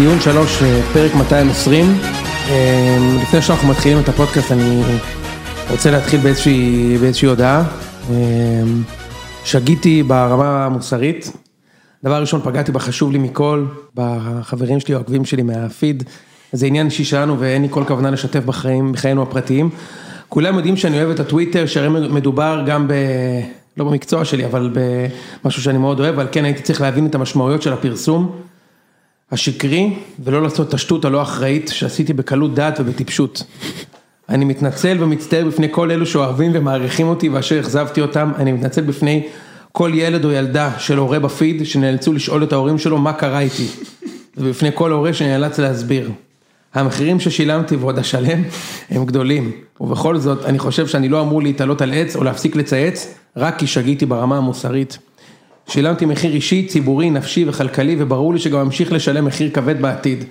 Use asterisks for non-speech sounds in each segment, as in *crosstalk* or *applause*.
ציון שלוש, אה, פרק 220. אה, לפני שאנחנו מתחילים את הפודקאסט, אני רוצה להתחיל באיזושהי, באיזושהי הודעה. אה, שגיתי ברמה המוסרית. דבר ראשון, פגעתי בחשוב לי מכל, בחברים שלי, העוקבים שלי מהפיד. זה עניין אישי שלנו ואין לי כל כוונה לשתף בחיים, בחיינו הפרטיים. כולם יודעים שאני אוהב את הטוויטר, שהרי מדובר גם ב... לא במקצוע שלי, אבל במשהו שאני מאוד אוהב, אבל כן הייתי צריך להבין את המשמעויות של הפרסום השקרי, ולא לעשות את השטות הלא אחראית שעשיתי בקלות דעת ובטיפשות. אני מתנצל ומצטער בפני כל אלו שאוהבים ומעריכים אותי ואשר אכזבתי אותם, אני מתנצל בפני כל ילד או ילדה של הורה בפיד שנאלצו לשאול את ההורים שלו מה קרה איתי, ובפני כל הורה שנאלץ להסביר. המחירים ששילמתי ועוד אשלם הם גדולים, ובכל זאת אני חושב שאני לא אמור להתעלות על עץ או להפסיק לצייץ, רק כי שגיתי ברמה המוסרית. שילמתי מחיר אישי, ציבורי, נפשי וכלכלי, וברור לי שגם אמשיך לשלם מחיר כבד בעתיד.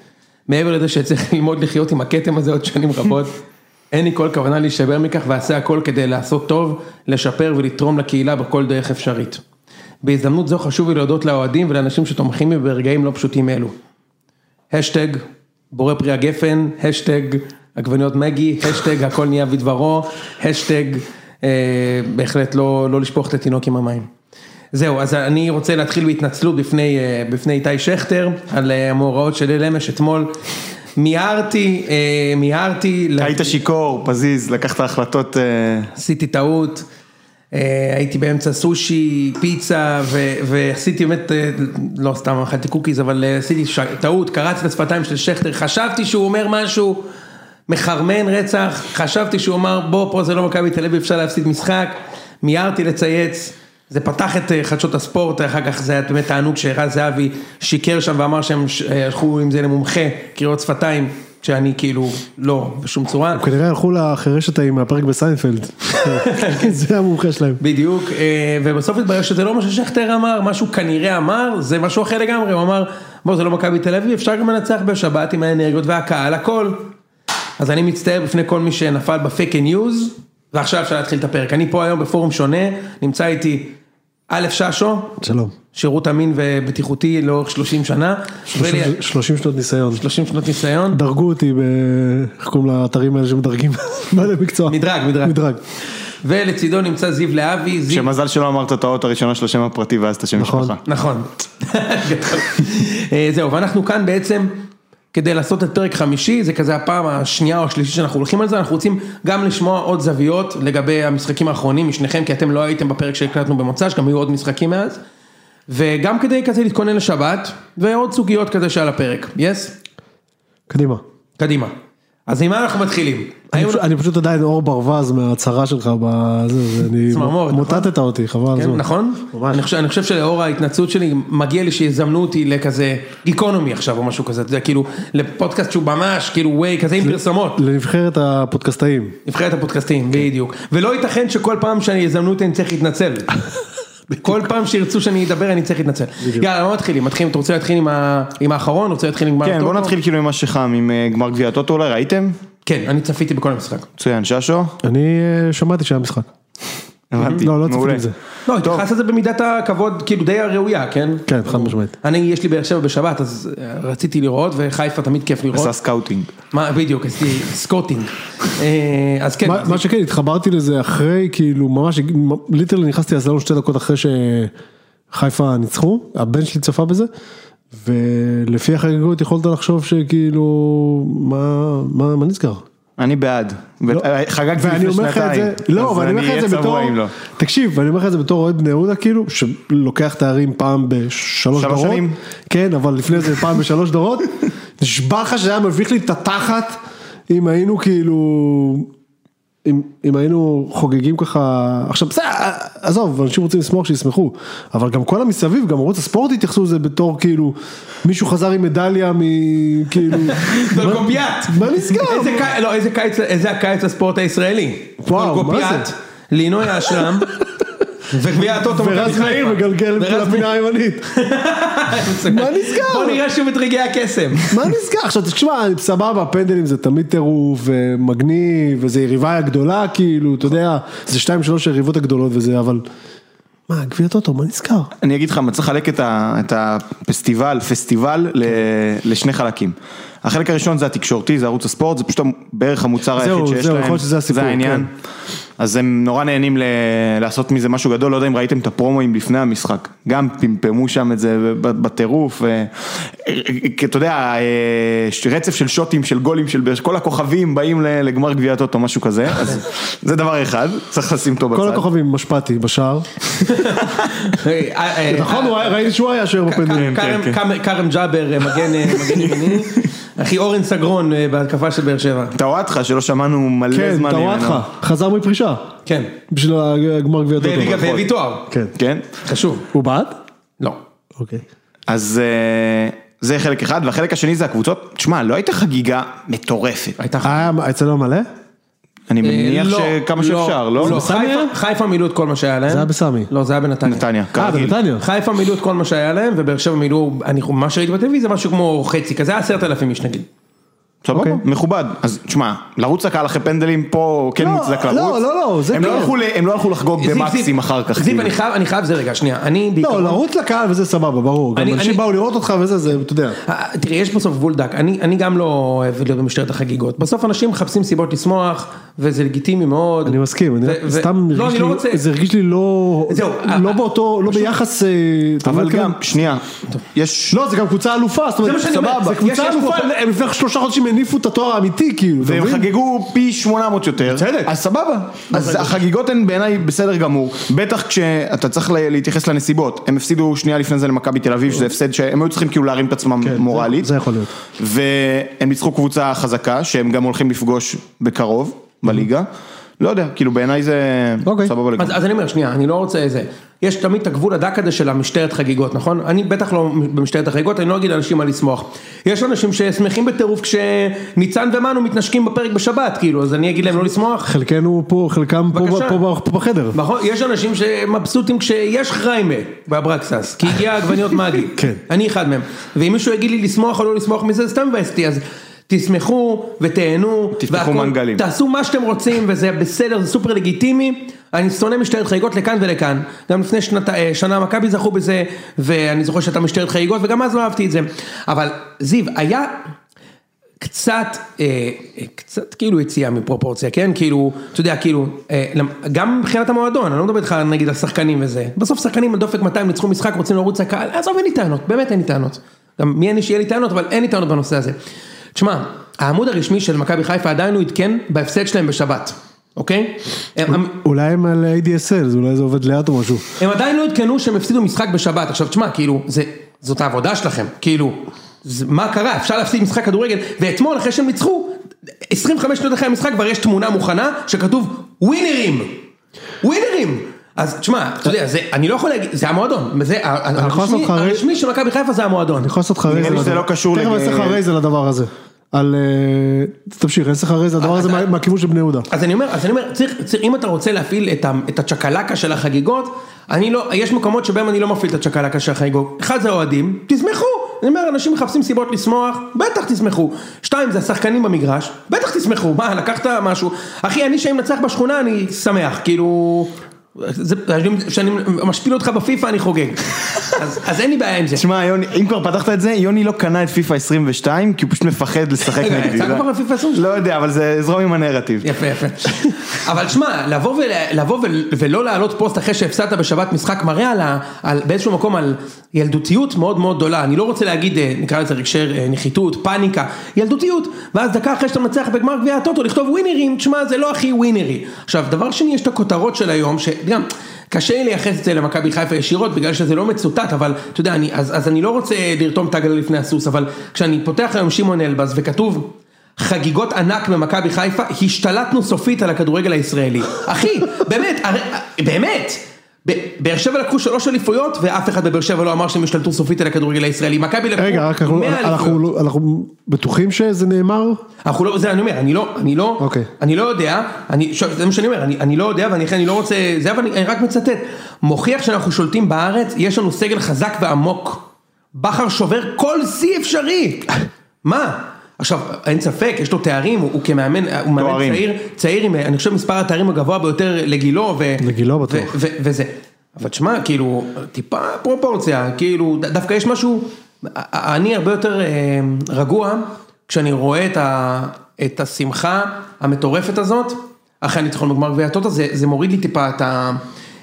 מעבר לזה שצריך *laughs* ללמוד לחיות עם הכתם הזה עוד שנים רבות, *laughs* אין לי כל כוונה להישבר מכך ואעשה הכל כדי לעשות טוב, לשפר ולתרום לקהילה בכל דרך אפשרית. בהזדמנות זו חשוב לי להודות לאוהדים ולאנשים שתומכים בי ברגעים לא פשוטים אלו. השטג, בורא פרי הגפן, השטג, עגבניות מגי, השטג, הכל נהיה בדברו, השטג, אה, בהחלט לא, לא לשפוך את התינוק עם המים. זהו, אז אני רוצה להתחיל בהתנצלות בפני, אה, בפני איתי שכטר, על אה, המאורעות של ליל אמש אתמול. מיהרתי, אה, מיהרתי. היית שיכור, פזיז, לקחת החלטות. עשיתי טעות, הייתי באמצע סושי, פיצה, ועשיתי באמת, לא סתם אכלתי קוקיז, אבל עשיתי טעות, קרצתי את השפתיים של שכטר, חשבתי שהוא אומר משהו מחרמן רצח, חשבתי שהוא אמר בוא פה זה לא מכבי תל אביב, אפשר להפסיד משחק, מיהרתי לצייץ. זה פתח את חדשות הספורט, אחר כך זה היה באמת תענוג שרז זהבי שיקר שם ואמר שהם הלכו עם זה למומחה, קריאות שפתיים, שאני כאילו לא בשום צורה. הם כנראה הלכו לחירשת ההיא מהפרק בסיינפלד, *laughs* זה המומחה שלהם. בדיוק, ובסוף התברר שזה לא מה ששכטר אמר, מה שהוא כנראה אמר, זה משהו אחר לגמרי, הוא אמר, בוא זה לא מכבי תל אביב, אפשר גם לנצח בשבת עם האנרגיות והקהל, הכל. אז אני מצטער בפני כל מי שנפל ב fake news. ועכשיו אפשר להתחיל את הפרק, אני פה היום בפורום שונה, נמצא איתי א' ששו, שלום, שירות אמין ובטיחותי לאורך 30 שנה, 30 שנות ניסיון, 30 שנות ניסיון, דרגו אותי, איך קוראים לאתרים האלה שמדרגים, *laughs* מה זה מקצוע, מדרג, מדרג, ולצידו נמצא זיו להבי, שמזל שלא אמרת את האות הראשונה של השם הפרטי ואז את השם נכון, משפחה, נכון, *laughs* זהו ואנחנו כאן בעצם כדי לעשות את פרק חמישי, זה כזה הפעם השנייה או השלישית שאנחנו הולכים על זה, אנחנו רוצים גם לשמוע עוד זוויות לגבי המשחקים האחרונים משניכם, כי אתם לא הייתם בפרק שהקלטנו במוצ"ש, גם היו עוד משחקים מאז, וגם כדי כזה להתכונן לשבת, ועוד סוגיות כזה שעל הפרק, יס? קדימה. קדימה. אז עם מה אנחנו מתחילים? אני פשוט עדיין אור ברווז מההצהרה שלך בזה, צמרמורת, נכון? מוטטת אותי, חבל על כן, הזמן. נכון? אני חושב שלאור ההתנצלות שלי, מגיע לי שיזמנו אותי לכזה גיקונומי עכשיו או משהו כזה, אתה יודע, כאילו, לפודקאסט שהוא ממש, כאילו, ווי, כזה עם פרסומות. לנבחרת הפודקאסטאים. נבחרת הפודקאסטאים, בדיוק. ולא ייתכן שכל פעם שאני יזמנו אותי אני צריך להתנצל. *laughs* כל פעם שירצו שאני אדבר אני צריך להתנצל. יאללה, מה מתחילים? מתחילים, אתה רוצה להתחיל עם האחרון? רוצה להתחיל עם גמר כן, בוא נתחיל כאילו עם מה שחם, עם גמר גביע הטוטו אולי, ראיתם? כן, אני צפיתי בכל המשחק. מצוין, ששו? אני שמעתי שהיה משחק. הבנתי, לא, לא צפיתי מעולה. לא, התייחסת לזה במידת הכבוד, כאילו די הראויה, כן? כן, חד משמעית. אני, יש לי באר שבע בשבת, אז רציתי לראות, וחיפה תמיד כיף לראות. עשה scouting. מה, בדיוק, עשיתי scouting. אה, אז כן. מה- שכן, התחברתי לזה אחרי, כאילו, ממש, literally נכנסתי לסלון שתי דקות אחרי שחיפה ניצחו, הבן שלי צפה בזה, ולפי החגיגות יכולת לחשוב שכאילו, מה, מה, מה נסגר? אני בעד. לא. חגגתי ואני לפני שנתיים. לא, אז אבל אני אומר לך את אהיה זה בתור, צבוע אם לא. תקשיב, ואני אומר לך את זה בתור אוהד בני יהודה כאילו, שלוקח תארים פעם בשלוש שלוש דורות, שנים? כן, אבל לפני זה פעם בשלוש דורות, *laughs* נשבע לך שהיה מביך לי את התחת, אם היינו כאילו, אם, אם היינו חוגגים ככה, עכשיו בסדר, עזוב, אנשים רוצים לשמוח שישמחו, אבל גם כל המסביב, גם ערוץ הספורט התייחסו לזה בתור כאילו, מישהו חזר עם מדליה מכאילו, גולגופיאט. *laughs* מה נסגר? איזה לא, איזה קיץ, איזה הקיץ לספורט הישראלי. וואו, מה זה? לינוי אשרם, *laughs* וגביע הטוטו מכבי ורז מאיר מגלגל ורז לפינה הימנית. *laughs* מה נסגר? בוא נראה שוב את רגעי הקסם. *laughs* מה נסגר? עכשיו תשמע, סבבה, פנדלים זה תמיד טירוף ומגניב, וזה יריבה גדולה, כאילו, אתה יודע, זה שתיים שלוש היריבות הגדולות וזה, אבל מה, גביע טוטו, מה נזכר? אני אגיד לך, צריך לחלק את את הפסטיבל, פסטיבל ל- לשני חלקים. החלק הראשון זה התקשורתי, זה ערוץ הספורט, זה פשוט בערך המוצר זהו, היחיד שיש זהו, להם. יכול להיות שזה הסיפור, זה העניין. אז הם נורא נהנים ל- לעשות מזה משהו גדול, לא יודע אם ראיתם את הפרומואים לפני המשחק. גם פמפמו שם את זה בטירוף. ו- כי אתה יודע, אה, רצף של שוטים, של גולים, של כל הכוכבים באים ל- לגמר גביע הטוטו, משהו כזה. אז זה דבר אחד, צריך לשים אותו בצד. כל הכוכבים, משפטי, בשער. אה, אה, נכון, ראיתי שהוא היה שוער בפנדלים. כרם- כן, כרם- ג'אבר, אה, מגן אה, מגן ימיני. אחי אורן סגרון אה, בהתקפה של באר שבע. טוואטחה שלא שמענו מלא כן, זמן טוואטחה, חזר מפרישה. כן. בשביל הגמר גביע טוטו. והביא- והביא תואר. כן. כן? חשוב. הוא בעט? לא. אוקיי. אז אה, זה חלק אחד, והחלק השני זה הקבוצות. תשמע, לא הייתה חגיגה מטורפת. הייתה היה אצלנו מלא? אני מניח לא, שכמה שאפשר, לא? לא, בסמי חיפה- היה? חיפה מילאו את כל מה שהיה להם. זה היה בסמי. לא, זה היה בנתניה. נתניה, אה, כרגיל. בנתניה. חיפה מילאו את כל מה שהיה להם, ובאר שבע מילאו, אני, מה שראיתי בטלוויזיה, משהו כמו חצי כזה, היה עשרת אלפים איש נגיד. סבבה, אוקיי. מכובד. אז תשמע, לרוץ לקהל אחרי פנדלים פה כן לא, מוצדק לרוץ. לא, לא, לא, זה הם לא כן. הלכו הם לא הלכו לחגוג במקסים אחר כך. זיו, כאילו. אני חייב, אני חייב זה רגע, שנייה, אני לא, בעיקרון, לרוץ לקהל וזה סבבה, ברור. גם אני- אנשים אני- באו לראות אותך וזה, זה, אתה יודע. אה, תראה, יש בסוף גבול דק, אני, אני גם לא אוהב להיות במשטרת החגיגות, בסוף אנשים מחפשים סיבות לשמוח, וזה לגיטימי מאוד. אני מסכים, אני ו- רק- ו- סתם לא, אני לא לי, רוצה, זה הרגיש לי לא, זהו, לא אה, באותו, לא ביחס, אה, אבל מבין? גם, שנייה, יש... לא, זה גם קבוצה אלופה, זאת אומרת, סבבה, יש- קבוצה אלופה, פה- הם לפני שלושה חודשים הניפו את התואר האמיתי, כאילו, אתה והם מבין? חגגו פי 800 יותר, בצדק. אז סבבה, אז החגיגות הן בעיניי בסדר גמור, בטח כשאתה צריך לה- להתייחס לנסיבות, הם הפסידו שנייה לפני זה למכבי תל אביב, שזה הפסד שהם היו צריכים כאילו להרים את עצמם כן, מורלית, זה יכול להיות. והם ניצחו קבוצה חזקה, שהם גם הולכים לפגוש בקרוב, בליגה, לא יודע, כאילו בעיניי זה אוקיי. סבבה אז, לגמרי. אז אני אומר, שנייה, אני לא רוצה איזה, יש תמיד את הגבול הדק הזה של המשטרת חגיגות, נכון? אני בטח לא במשטרת החגיגות, אני לא אגיד לאנשים מה לשמוח. יש אנשים ששמחים בטירוף כשניצן ומנו מתנשקים בפרק בשבת, כאילו, אז אני אגיד להם לא לשמוח. חלקנו פה, חלקם פה, בבקשה. פה, פה, פה בחדר. נכון, יש אנשים שמבסוטים כשיש חריימה באברקסס, כי הגיע עגבניות מגי, *laughs* כן. אני אחד מהם, ואם מישהו יגיד לי לשמוח או לא לשמוח מזה, זה סתם מבאס אז תשמחו ותהנו, תפתחו מנגלים. תעשו מה שאתם רוצים וזה בסדר, זה סופר לגיטימי, אני שונא משטרת חגיגות לכאן ולכאן, גם לפני שנת, אה, שנה מכבי זכו בזה, ואני זוכר שהייתה משטרת חגיגות וגם אז לא אהבתי את זה, אבל זיו, היה קצת, אה, אה, קצת כאילו יציאה מפרופורציה, כן? כאילו, אתה יודע, כאילו, גם מבחינת המועדון, אני לא מדבר איתך נגיד על שחקנים וזה, בסוף שחקנים על דופק 200 ניצחו משחק, רוצים לרוץ לקהל, עזוב אין לי טענות, באמת אין לי טענות. גם מי אני שיהיה לי טענות, אבל אין לי טענות בנושא הזה. תשמע, העמוד הרשמי של מכבי חיפה עדיין הוא עדכן בהפסד שלהם בשבת, אוקיי? אולי הם על ADSL, אולי זה עובד לאט או משהו. הם עדיין לא עדכנו שהם הפסידו משחק בשבת, עכשיו תשמע, כאילו, זה, זאת העבודה שלכם, כאילו, זה, מה קרה, אפשר להפסיד משחק כדורגל, ואתמול אחרי שהם ניצחו, 25 שניות אחרי המשחק כבר יש תמונה מוכנה, שכתוב ווינרים, ווינרים, אז תשמע, אתה יודע, זה, אני לא יכול להגיד, זה המועדון, זה, הרשמי, של מכבי חיפה זה המועדון, אני יכול לעשות לך נראה רייז לי על שזה הדבר. לא הדבר הזה. על... אה, תמשיך, אעשה לך רייז על הדבר הזה אז- מה- מהכיוון של בני יהודה. אז אני אומר, אז אני אומר, צריך, צריך, אם אתה רוצה להפעיל את הצ'קלקה של החגיגות, אני לא, יש מקומות שבהם אני לא מפעיל את הצ'קלקה של החגיגות. אחד זה אוהדים, תשמחו. אני אומר, אנשים מחפשים סיבות לשמוח, בטח תשמחו. שתיים, זה השחקנים במגרש, בטח תשמחו. מה, לקחת משהו? אחי, אני שאני מנצח בשכונה, אני שמח, כאילו... כשאני משפיל אותך בפיפא אני חוגג. אז, אז אין לי בעיה עם זה. תשמע, יוני, אם כבר פתחת את זה, יוני לא קנה את פיפא 22, כי הוא פשוט מפחד לשחק נגדי. יצא כבר לפיפא 22? לא יודע, אבל זה זרום עם הנרטיב. יפה יפה. אבל שמע, לבוא, ול, לבוא ול, ולא להעלות פוסט אחרי שהפסדת בשבת משחק מראה על באיזשהו מקום על ילדותיות מאוד מאוד גדולה. אני לא רוצה להגיד, אה, נקרא לזה רגשי אה, נחיתות, פאניקה, ילדותיות. ואז דקה אחרי שאתה מנצח בגמר גביע הטוטו, לכתוב ווינרים, תשמע, זה לא הכי ווינרי. עכשיו, דבר שני, יש את הכותרות של היום, שגם... קשה לי לייחס את זה למכבי חיפה ישירות בגלל שזה לא מצוטט אבל אתה יודע אני אז, אז אני לא רוצה לרתום את העגלה לפני הסוס אבל כשאני פותח היום שמעון אלבז וכתוב חגיגות ענק במכבי חיפה, השתלטנו סופית על הכדורגל הישראלי. אחי, באמת, הרי, באמת. באר שבע לקחו שלוש אליפויות ואף אחד בבאר שבע לא אמר שהם השתלטו סופית על הכדורגל הישראלי. מכבי לקחו רגע, רק אנחנו- 100 אנחנו אליפויות. לא- אנחנו בטוחים שזה נאמר? אנחנו לא, זה אני אומר, אני לא, אני לא, אוקיי. אני לא יודע, זה מה שאני אומר, אני, לא יודע ואני אני לא רוצה, זה אבל אני, אני רק מצטט, מוכיח שאנחנו שולטים בארץ, יש לנו סגל חזק ועמוק, בכר שובר כל שיא אפשרי, מה? עכשיו, אין ספק, יש לו תארים, הוא, כמאמן, הוא מאמן. צעיר, צעיר עם, אני חושב מספר התארים הגבוה ביותר לגילו, ו, לגילו בטוח. ו, ו, וזה, אבל תשמע, כאילו, טיפה פרופורציה, כאילו, דווקא יש משהו, אני הרבה יותר אה, רגוע כשאני רואה את, ה, את השמחה המטורפת הזאת, אחרי הניצחון בגמר גביע הטוטו, זה, זה מוריד לי טיפה את, ה,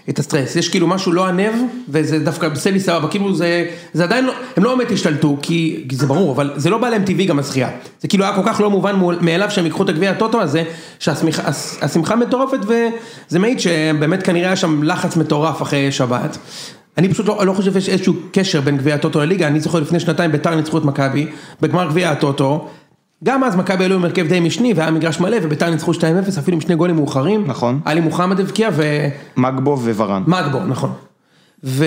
את הסטרס, יש כאילו משהו לא ענב, וזה דווקא עושה לי סבבה, כאילו זה, זה עדיין לא, הם לא באמת השתלטו, כי, כי זה ברור, אבל זה לא בא להם טבעי גם הזכייה, זה כאילו היה כל כך לא מובן מאליו שהם ייקחו את הגביע הטוטו הזה, שהשמחה מטורפת, וזה מעיד שבאמת כנראה היה שם לחץ מטורף אחרי שבת. אני פשוט לא, לא חושב שיש איזשהו קשר בין גביע הטוטו לליגה, אני זוכר לפני שנתיים ביתר ניצחו את מכבי, בגמר גביע הטוטו, גם אז מכבי עלו עם הרכב די משני והיה מגרש מלא וביתר ניצחו 2-0 אפילו עם שני גולים מאוחרים, נכון. עלי מוחמד הבקיע מגבו וורן. ומגבו, נכון, ו...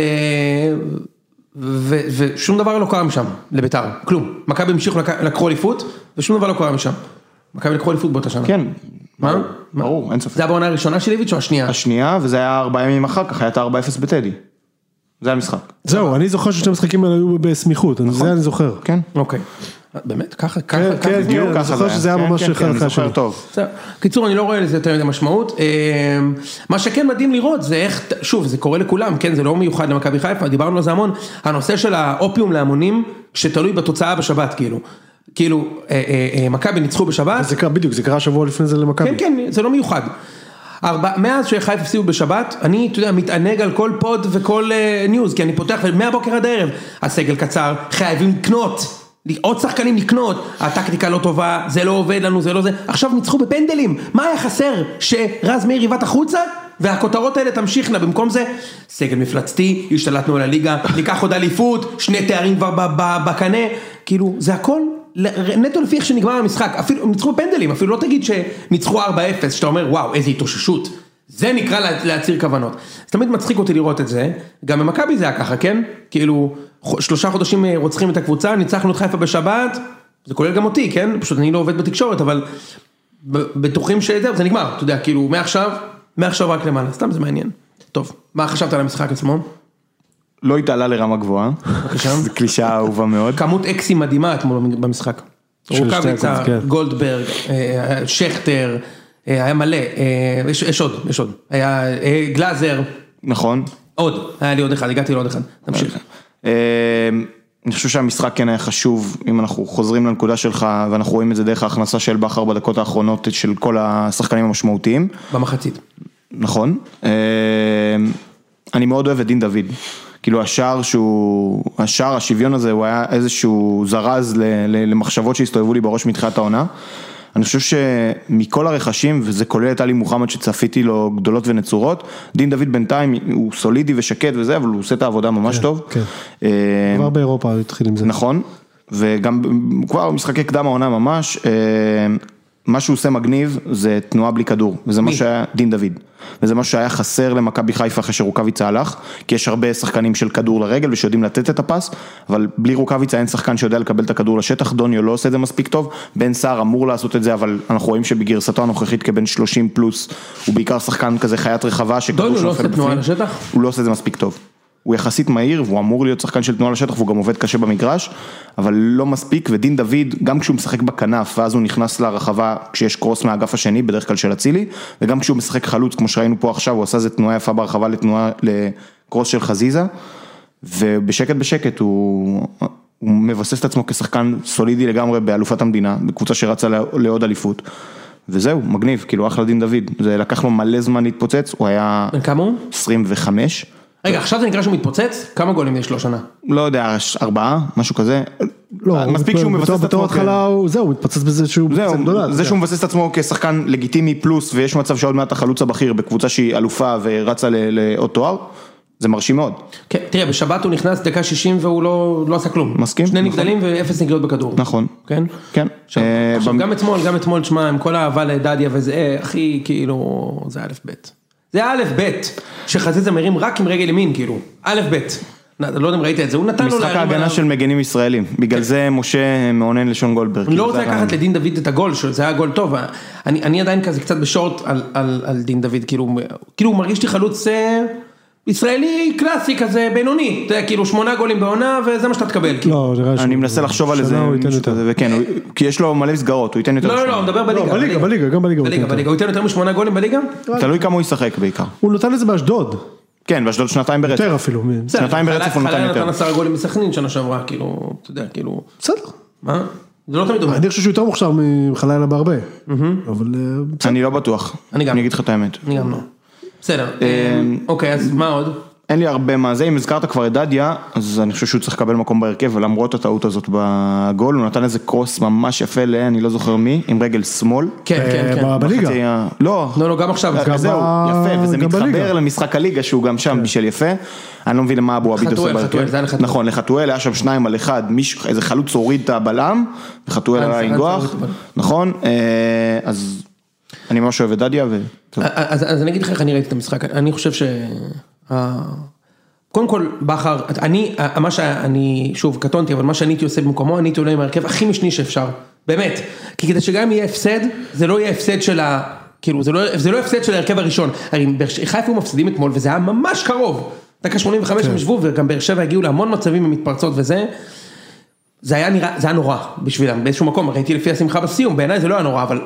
ו... ושום דבר לא קרה משם לביתר, כלום, מכבי המשיכו לק... לקחו אליפות ושום דבר לא קרה משם, מכבי לקחו אליפות באותה שנה, כן. מה? ברור, אין ספק. זה היה בעונה הראשונה של איביץ' או השנייה? השנייה, וזה היה ארבעה ימים אחר כך, היה את ה-4-0 בטדי. זה המשחק. זהו, אני זוכר ששני המשחקים האלה היו בסמיכות, אני- זה אני זוכר. כן. אוקיי, באמת, ככה, ככה, כן, ככה כן, זה? כן. אני זוכר שזה היה כן, ממש כן, אחד אחרי השני. טוב. קיצור, אני לא רואה לזה יותר מדי משמעות. אה, מה שכן מדהים לראות זה איך, שוב, זה קורה לכולם, כן, זה לא מיוחד למכבי חיפה, דיברנו על זה המון, הנושא של האופיום להמונים, שתלוי בתוצאה בשבת, כאילו. כאילו, אה, אה, מכבי ניצחו בשבת, זה קרה, בדיוק, זה קרה שבוע לפני זה למכבי. כן, כן, זה לא מיוחד. ארבע, מאז שחיפה הפסידו בשבת, אני, אתה יודע, מתענג על כל פוד וכל אה, news, כי אני פותח, מהבוקר עד הערב, הסגל קצר, חייבים לקנות, עוד שחקנים לקנות, הטקטיקה לא טובה, זה לא עובד לנו, זה לא זה, עכשיו ניצחו בפנדלים, מה היה חסר? שרז מאיר יבעט החוצה? והכותרות האלה תמשיכנה, במקום זה, סגל מפלצתי, השתלטנו על הליגה, ניקח עוד אליפות, שני תארים כבר בקנה, כאילו, זה הכל נטו לפי איך שנגמר המשחק, אפילו, ניצחו פנדלים, אפילו לא תגיד שניצחו 4-0, שאתה אומר וואו איזה התאוששות, זה נקרא לה, להצהיר כוונות. אז תמיד מצחיק אותי לראות את זה, גם במכבי זה היה ככה, כן? כאילו, שלושה חודשים אה, רוצחים את הקבוצה, ניצחנו את חיפה בשבת, זה כולל גם אותי, כן? פשוט אני לא עובד בתקשורת, אבל בטוחים שזהו, זה נגמר, אתה יודע, כאילו, מעכשיו, מעכשיו רק למעלה, סתם זה מעניין. טוב, מה חשבת על המשחק עצמו? לא התעלה לרמה גבוהה. בבקשה. *laughs* זו קלישאה אהובה מאוד. כמות אקסים מדהימה אתמול במשחק. רוקאביצה, כן. גולדברג, אה, שכטר, אה, היה מלא, אה, יש יש עוד, יש עוד. היה אה, גלאזר, נכון. עוד, היה לי עוד אחד, הגעתי לעוד אחד. תמשיך. אה, אני חושב שהמשחק כן היה חשוב, אם אנחנו חוזרים לנקודה שלך, ואנחנו רואים את זה דרך ההכנסה של בכר בדקות האחרונות של כל השחקנים המשמעותיים. במחצית. נכון. אה, אני מאוד אוהב את דין דוד. כאילו השער שהוא, השער, השוויון הזה, הוא היה איזשהו זרז למחשבות שהסתובבו לי בראש מתחילת העונה. אני חושב שמכל הרכשים, וזה כולל את עלי מוחמד שצפיתי לו גדולות ונצורות, דין דוד בינתיים הוא סולידי ושקט וזה, אבל הוא עושה את העבודה ממש טוב. כן. אה, כבר באירופה התחיל עם זה. נכון, וגם כבר במשחקי קדם העונה ממש, אה, מה שהוא עושה מגניב זה תנועה בלי כדור, וזה מה? שהיה, דין דוד, וזה מה שהיה חסר למכבי חיפה אחרי שרוקאביצה הלך, כי יש הרבה שחקנים של כדור לרגל ושיודעים לתת את הפס, אבל בלי רוקאביצה אין שחקן שיודע לקבל את הכדור לשטח, דוניו לא עושה את זה מספיק טוב, בן סער אמור לעשות את זה, אבל אנחנו רואים שבגרסתו הנוכחית כבן 30 פלוס, הוא בעיקר שחקן כזה חיית רחבה, שכדור דוניו לא שנופל עושה תנועה. לשטח? הוא לא עושה את זה מספיק טוב. הוא יחסית מהיר והוא אמור להיות שחקן של תנועה לשטח והוא גם עובד קשה במגרש, אבל לא מספיק ודין דוד, גם כשהוא משחק בכנף ואז הוא נכנס לרחבה כשיש קרוס מהאגף השני, בדרך כלל של אצילי, וגם כשהוא משחק חלוץ כמו שראינו פה עכשיו, הוא עשה איזה תנועה יפה ברחבה לתנועה, לקרוס של חזיזה, ובשקט בשקט הוא, הוא מבסס את עצמו כשחקן סולידי לגמרי באלופת המדינה, בקבוצה שרצה לעוד אליפות. וזהו, מגניב, כאילו אחלה דין דוד, זה לקח לו מלא זמן להתפוצץ, הוא היה בן כמה הוא? 25, רגע, עכשיו זה נקרא שהוא מתפוצץ? כמה גולים יש לו שנה? לא יודע, ארבעה, משהו כזה. לא, הוא מספיק שהוא בתור- מבסס את בתור עצמו. התחלה הוא, זהו, הוא מתפוצץ בזה שהוא קבוצה גדולה. זה. שהוא מבסס את עצמו כשחקן לגיטימי פלוס ויש מצב שעוד מעט החלוץ הבכיר בקבוצה שהיא אלופה ורצה לעוד תואר, זה מרשים מאוד. כן, תראה, בשבת הוא נכנס דקה 60 והוא לא לא עשה כלום. מסכים, שני נכון. נגדלים ואפס נגיעות בכדור. נכון. כן? כן. עכשיו, אה, גם אתמול, גם אתמול, תשמע, עם כל האהבה לדדיה וזה, אה, אחי, כאילו, זה א' ב'. זה א' ב', שחזיזה מרים רק עם רגל ימין, כאילו, א' ב'. לא יודע אם ראית את זה, הוא נתן לו משחק ההגנה. של מגנים ישראלים, בגלל זה משה מאונן לשון גולדברג. אני לא כאילו, רוצה לקחת. לדין דוד את הגול שלו, זה היה גול טוב, אני, אני עדיין כזה קצת בשורט על, על, על דין דוד, כאילו, כאילו הוא מרגיש לי חלוץ אה, ישראלי קלאסי כזה, בינוני, אתה יודע, כאילו שמונה גולים בעונה וזה מה שאתה תקבל. לא, נראה לי אני שהוא- מנסה לחשוב על איזה וכן, כי יש לו מלא מסגרות, הוא ייתן יותר. לא, לא, לא, משמונה. הוא מדבר בליגה. בליגה, בליגה, גם בליגה בליגה, ייתן בליגה, הוא ייתן יותר משמונה גולים בליגה? תלוי כמה הוא ישחק בעיקר. הוא נתן את זה באשדוד. כן, באשדוד שנתיים ברצף. יותר אפילו. שנתיים ברצף הוא נתן יותר. נתן עשרה גולים מסכנין שנה שעברה, כאילו, אתה יודע, כאילו, בסדר. מה? זה לא תמיד עובד. אני חושב שהוא יותר מוכשר מחלילה בהרבה. אבל אה, בסדר. אני לא בטוח. אני גם. אני אגיד לך את האמת. אני גם לא. בסדר, אה, אוקיי, אז מה עוד? אין לי הרבה מה זה, אם הזכרת כבר את דדיה, אז אני חושב שהוא צריך לקבל מקום בהרכב, ולמרות הטעות הזאת בגול, הוא נתן איזה קרוס ממש יפה ל... אני לא זוכר מי, עם רגל שמאל. כן, כן, אה, כן. בליגה. לא, לא, לא, גם עכשיו. גם זהו, יפה, וזה מתחבר. למשחק הליגה שהוא גם שם בישל יפה. אני לא מבין מה אבו עביד עושה בהרכב. חתואל, זה היה לחתואל. נכון, לחתואל היה שם שניים על אחד, איזה חלוץ הוריד את הבלם, וחתואל עלה הוריד את הבלם. נכון, אה, אז אני ממש אוהב את דדיה, ו... טוב. אז, אז אני אגיד לך איך אני ראיתי את המשחק, אני חושב ש... קודם כל, בכר, אני, מה שאני, שוב, קטונתי, אבל מה שאני הייתי עושה במקומו, אני הייתי עולה עם ההרכב הכי משני שאפשר, באמת, כי כדי שגם יהיה הפסד, זה לא יהיה הפסד של ה... כאילו, זה לא, זה לא הפסד של ההרכב הראשון, הרי חיפה מפסידים אתמול, וזה היה ממש קרוב, דקה 85 הם ישבו, וגם באר שבע הגיעו להמון מצבים עם מתפרצות וזה, זה היה נראה, זה היה נורא בשבילם באיזשהו מקום, ראיתי לפי השמחה בסיום, בעיניי זה לא היה נורא, אבל...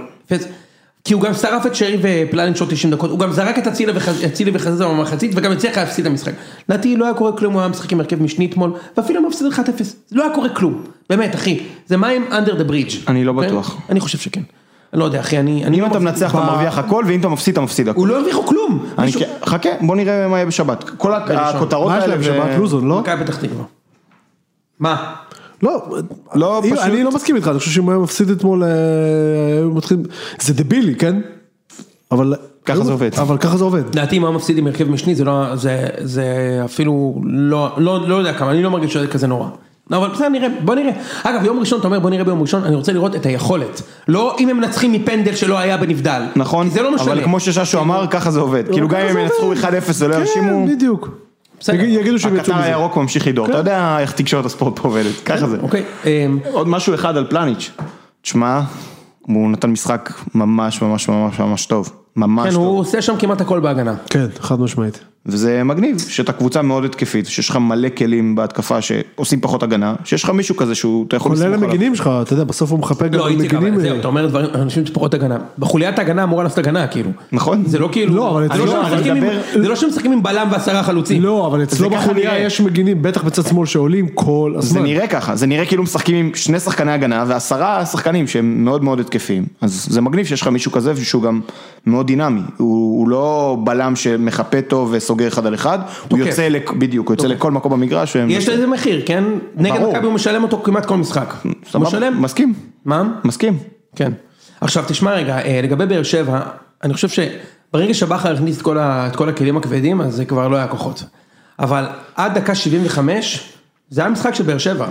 כי הוא גם שרף את שרי ופלנין שעות 90 דקות, הוא גם זרק את אצילי וחז- אצילי וחזיזה במחצית וגם הצליח להפסיד את המשחק. לדעתי לא היה קורה כלום, הוא היה משחק עם הרכב משני אתמול, ואפילו מפסיד 1-0, לא היה קורה כלום, באמת אחי, זה מים under the bridge. אני לא אוקיי? בטוח. אני חושב שכן. אני לא יודע אחי, אני... אם לא אתה מנצח אתה מרוויח הכל, ואם אתה מפסיד אתה מפסיד הכל. הוא לא הרוויחו כלום. כן- חכה, בוא נראה מה יהיה בשבת. כל הכותרות מה יש האלה, להם בשבת? לוזון, לא? מכבי פתח תקווה. מה? לא, לא, אם- פשוט- אני לא מסכים איתך, אני חושב שאם הוא היה מפסיד אתמול, אה, היו מתחילים, זה דבילי, כן? אבל... ככה זה עובד. אבל ככה זה עובד. לדעתי אם הוא מפסיד עם הרכב משני זה לא, זה, זה אפילו לא, לא, לא יודע כמה, אני לא מרגיש שזה כזה נורא. לא, אבל בסדר נראה, בוא נראה. אגב יום ראשון אתה אומר בוא נראה ביום ראשון, אני רוצה לראות את היכולת. לא אם הם מנצחים מפנדל שלא היה בנבדל. נכון, כי זה לא משנה. אבל כמו שששו אמר, ככה זה עובד. כאילו גם אם זה הם ינצחו עובד. 1-0 ולא ירשימו, כן, בדיוק. בסדר. יגיד- יגידו שהם יצאו הקטר מזה. הירוק ממשיך לדור. אתה יודע איך תקשורת הספורט פה עובדת, ככה זה. אוקיי. אמ, עוד משהו אחד על פלניץ'. תשמע, הוא נתן משחק ממש ממש ממש ממש טוב. ממש כן, טוב. הוא עושה שם כמעט הכל בהגנה. כן, חד משמעית. וזה מגניב, שאתה קבוצה מאוד התקפית, שיש לך מלא כלים בהתקפה שעושים פחות הגנה, שיש לך מישהו כזה שהוא, אתה יכול כולל לסמוך עליו. המגינים שלך, אתה יודע, בסוף הוא מחפה גם לא, על איציק, מגינים. אבל זהו, אתה אומר דברים, אנשים פחות הגנה. בחוליית ההגנה אמורה לעשות הגנה, כאילו. נכון? זה לא כאילו, לא, אבל זה אצלו- לא מדבר- זה לא שהם משחקים עם בלם ועשרה חלוצים. לא, אבל אצלו בחוליה. יש מגינים, בטח בצד שמאל שעולים כל זה הזמן. נראה ככה, זה נראה כאילו משחקים עם שני שחקני הגנה ועשרה שחקנים שהם מאוד מאוד התקפיים. אז זה מגניב שיש לך מישהו כזה שהוא גם מאוד דינמי. הוא לא בלם שמחפה טוב וסוגר אחד על אחד, הוא. יוצא, בדיוק, הוא יוצא לכל מקום במגרש. יש לזה מחיר, כן? נגד. מכבי הוא משלם אותו כמעט כל משחק. הוא משלם? מסכים, מה? מסכים. כן. עכשיו תשמע רגע, אה, לגבי באר שבע, אני חושב שברגע שבכר הכניס את כל ה- את כל הכלים הכבדים, אז זה כבר לא היה כוחות. אבל עד דקה 75, זה היה משחק של באר שבע,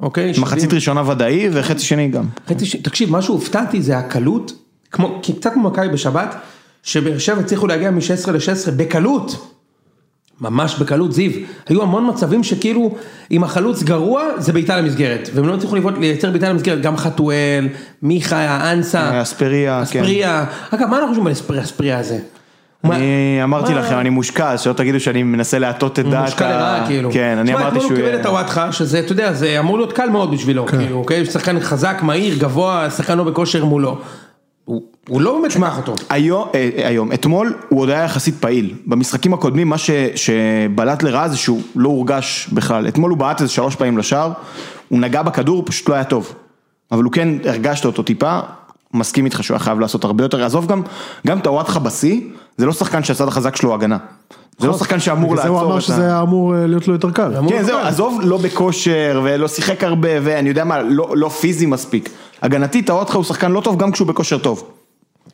אוקיי? מחצית 70. ראשונה ודאי וחצי שני גם. חצי ש- תקשיב, מה שהופתעתי זה הקלות, כמו, קצת כמו מכבי בשבת, שבאר שבע הצליחו להגיע מ-16 ל-16 בקלות. ממש בקלות זיו, היו המון מצבים שכאילו אם החלוץ גרוע זה בעיטה למסגרת והם לא הצליחו לייצר בעיטה למסגרת גם חתואל, מיכה, אנסה, אספריה, כן. אספריה, אגב מה אנחנו חושבים על אספריה, אספריה הזה? אני אמרתי מה? לכם, אני מושקע, אז שלא תגידו שאני מנסה להטות את דעת. מושקע ה- לרעה כאילו. כן, אני תשמע, אמרתי אתמול שהוא... הוא קיבל את הוואטחה, שזה אתה יודע, זה אמור להיות קל מאוד בשבילו, כן. כאילו, אוקיי? שחקן חזק, מהיר, גבוה, שחקן לא בכושר מולו. הוא- לא באמת לקח אותו. היום, אה, היום, אתמול הוא עוד היה יחסית פעיל, במשחקים הקודמים מה ש, שבלט לרעה זה שהוא לא הורגש בכלל, אתמול הוא בעט איזה שלוש פעמים לשער, הוא נגע בכדור, הוא פשוט לא היה טוב, אבל הוא כן הרגשת אותו טיפה, מסכים איתך שהוא היה חייב לעשות הרבה יותר, עזוב גם, גם את הוואטחה בשיא, זה לא שחקן שהצד החזק שלו הגנה, זה לא שחקן שאמור בגלל זה לעצור הוא אמר את ה... שזה היה אמור אה, להיות לו יותר קל. כן זהו. עזוב לא בכושר ולא שיחק הרבה ואני יודע מה, לא, לא פיזי מספיק, הגנתית הוואטחה הוא שחקן לא טוב גם כשהוא בכושר טוב.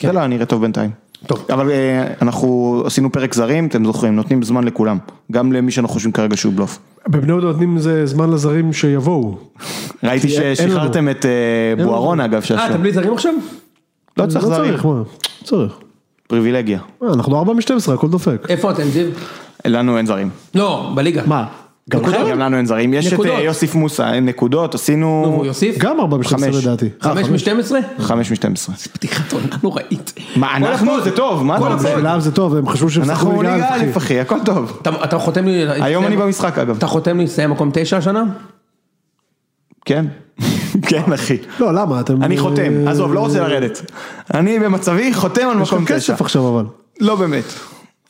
זה לא נראה טוב בינתיים. טוב. אבל אה, אנחנו עשינו פרק זרים, אתם זוכרים, נותנים זמן לכולם, גם למי שאנחנו חושבים כרגע שהוא בלוף. בבני יהודה נותנים זמן לזרים שיבואו. ראיתי ששחררתם את אה, בוארון אגב, אה, אתם בלי זרים עכשיו? לא צריך לא זרים, צריך, מה? צריך. פריבילגיה, מה, אנחנו 4 מ-12, הכל דופק. איפה אתם זיו? לנו אין זרים. לא, בליגה. מה? גם לנו אין זרים, יש את. אה, יוסיף מוסא, אין נקודות, נו, עשינו יוסיף? גם 4 מ-12 חמש. לדעתי. חמש מ-12? חמש משתים עשרה. פתיחת עונה נוראית. מה, אנחנו. זה טוב, מה אתה רוצה? בשבילם זה טוב, הם חשבו שהם שחקו אנחנו ליגה ליגה א', א' אחי. אחי, הכל טוב. אתה חותם לי... היום אני במשחק אגב. אתה חותם לי לסיים מקום תשע השנה? כן, *laughs* כן אחי. לא, למה? אתם... אני חותם, אה, עזוב, לא רוצה לרדת. אני במצבי חותם על יש מקום לכם תשע. כסף עכשיו אבל. לא באמת.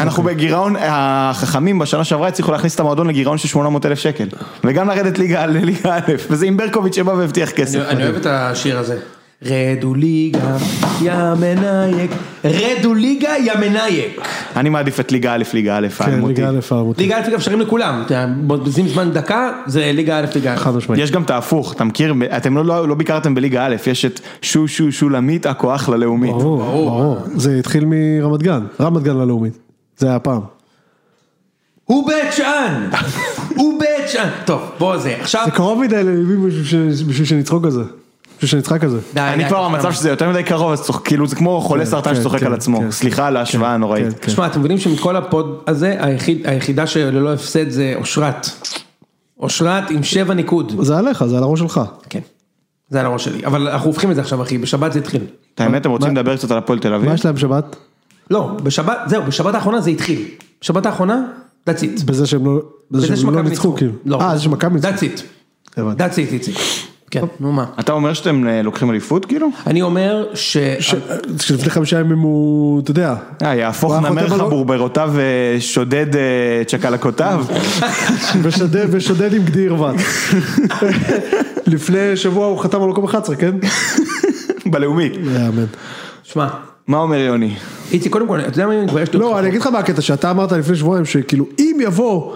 אנחנו בגירעון, החכמים בשנה שעברה הצליחו להכניס את המועדון לגירעון של 800 אלף שקל. וגם לרדת ליגה לליגה א', וזה עם ברקוביץ' שבא והבטיח כסף. אני אוהב את השיר הזה. רדו ליגה, יא מנייק, רדו ליגה, יא מנייק. אני מעדיף את ליגה א', ליגה א', כן, האלמותי. ליגה א' האלמותי. ליגה א' אפשרים לכולם, אתה יודע, בזים זמן דקה, זה ליגה א', ליגה א'. חד משמעית. יש גם את ההפוך, אתה מכיר, אתם לא- לא לא ביקרתם בליגה א', יש את שו שו שולמית, עכו אחלה לאומית. ברור, ברור. זה התחיל מרמת גן, רמת גן ללאומית. זה היה פעם. הוא בית שאן! הוא בית שאן! טוב, בוא זה, עכשיו... זה קרוב מדי לליבי בשביל שנצחוק על זה. בשביל שנצחק על זה. אני כבר במצב. שזה יותר מדי קרוב, אז כאילו זה כמו חולה כן, סרטן כן, שצוחק כן, על עצמו. סליחה על ההשוואה הנוראית. תשמע, אתם מבינים שמכל הפוד הזה, היחיד- היחידה שללא הפסד זה אושרת. אושרת עם שבע ניקוד. זה עליך, זה על הראש שלך. כן. זה על הראש שלי, אבל אנחנו הופכים את זה עכשיו אחי, בשבת זה התחיל. את האמת, אתם רוצים לדבר קצת על הפועל תל אביב? מה יש להם בשבת? לא, בשבת, זהו, בשבת האחרונה זה התחיל. בשבת האחרונה, that's it. בזה שהם לא, בזה בזה שהם לא ניצחו כאילו. לא. אה, זה שמכבי ניצחו. that's it. הבנתי. that's it, איציק. כן, נו מה. אתה אומר שאתם אה, לוקחים אליפות כאילו? אני אומר ש... שלפני חמישה ימים הוא, אתה יודע, אה, יהפוך נמר חברברותיו ושודד אה, צ'קלקותיו? *laughs* ושודד, עם גדי ירוון. *laughs* לפני שבוע הוא חתם על מקום 11, כן? בלאומית. יאמן. שמע, מה אומר יוני? איציק, קודם כל, אתה יודע מה אני מתבייש לא, אני אגיד לך מה הקטע שאתה אמרת לפני שבועיים, שכאילו אם יבוא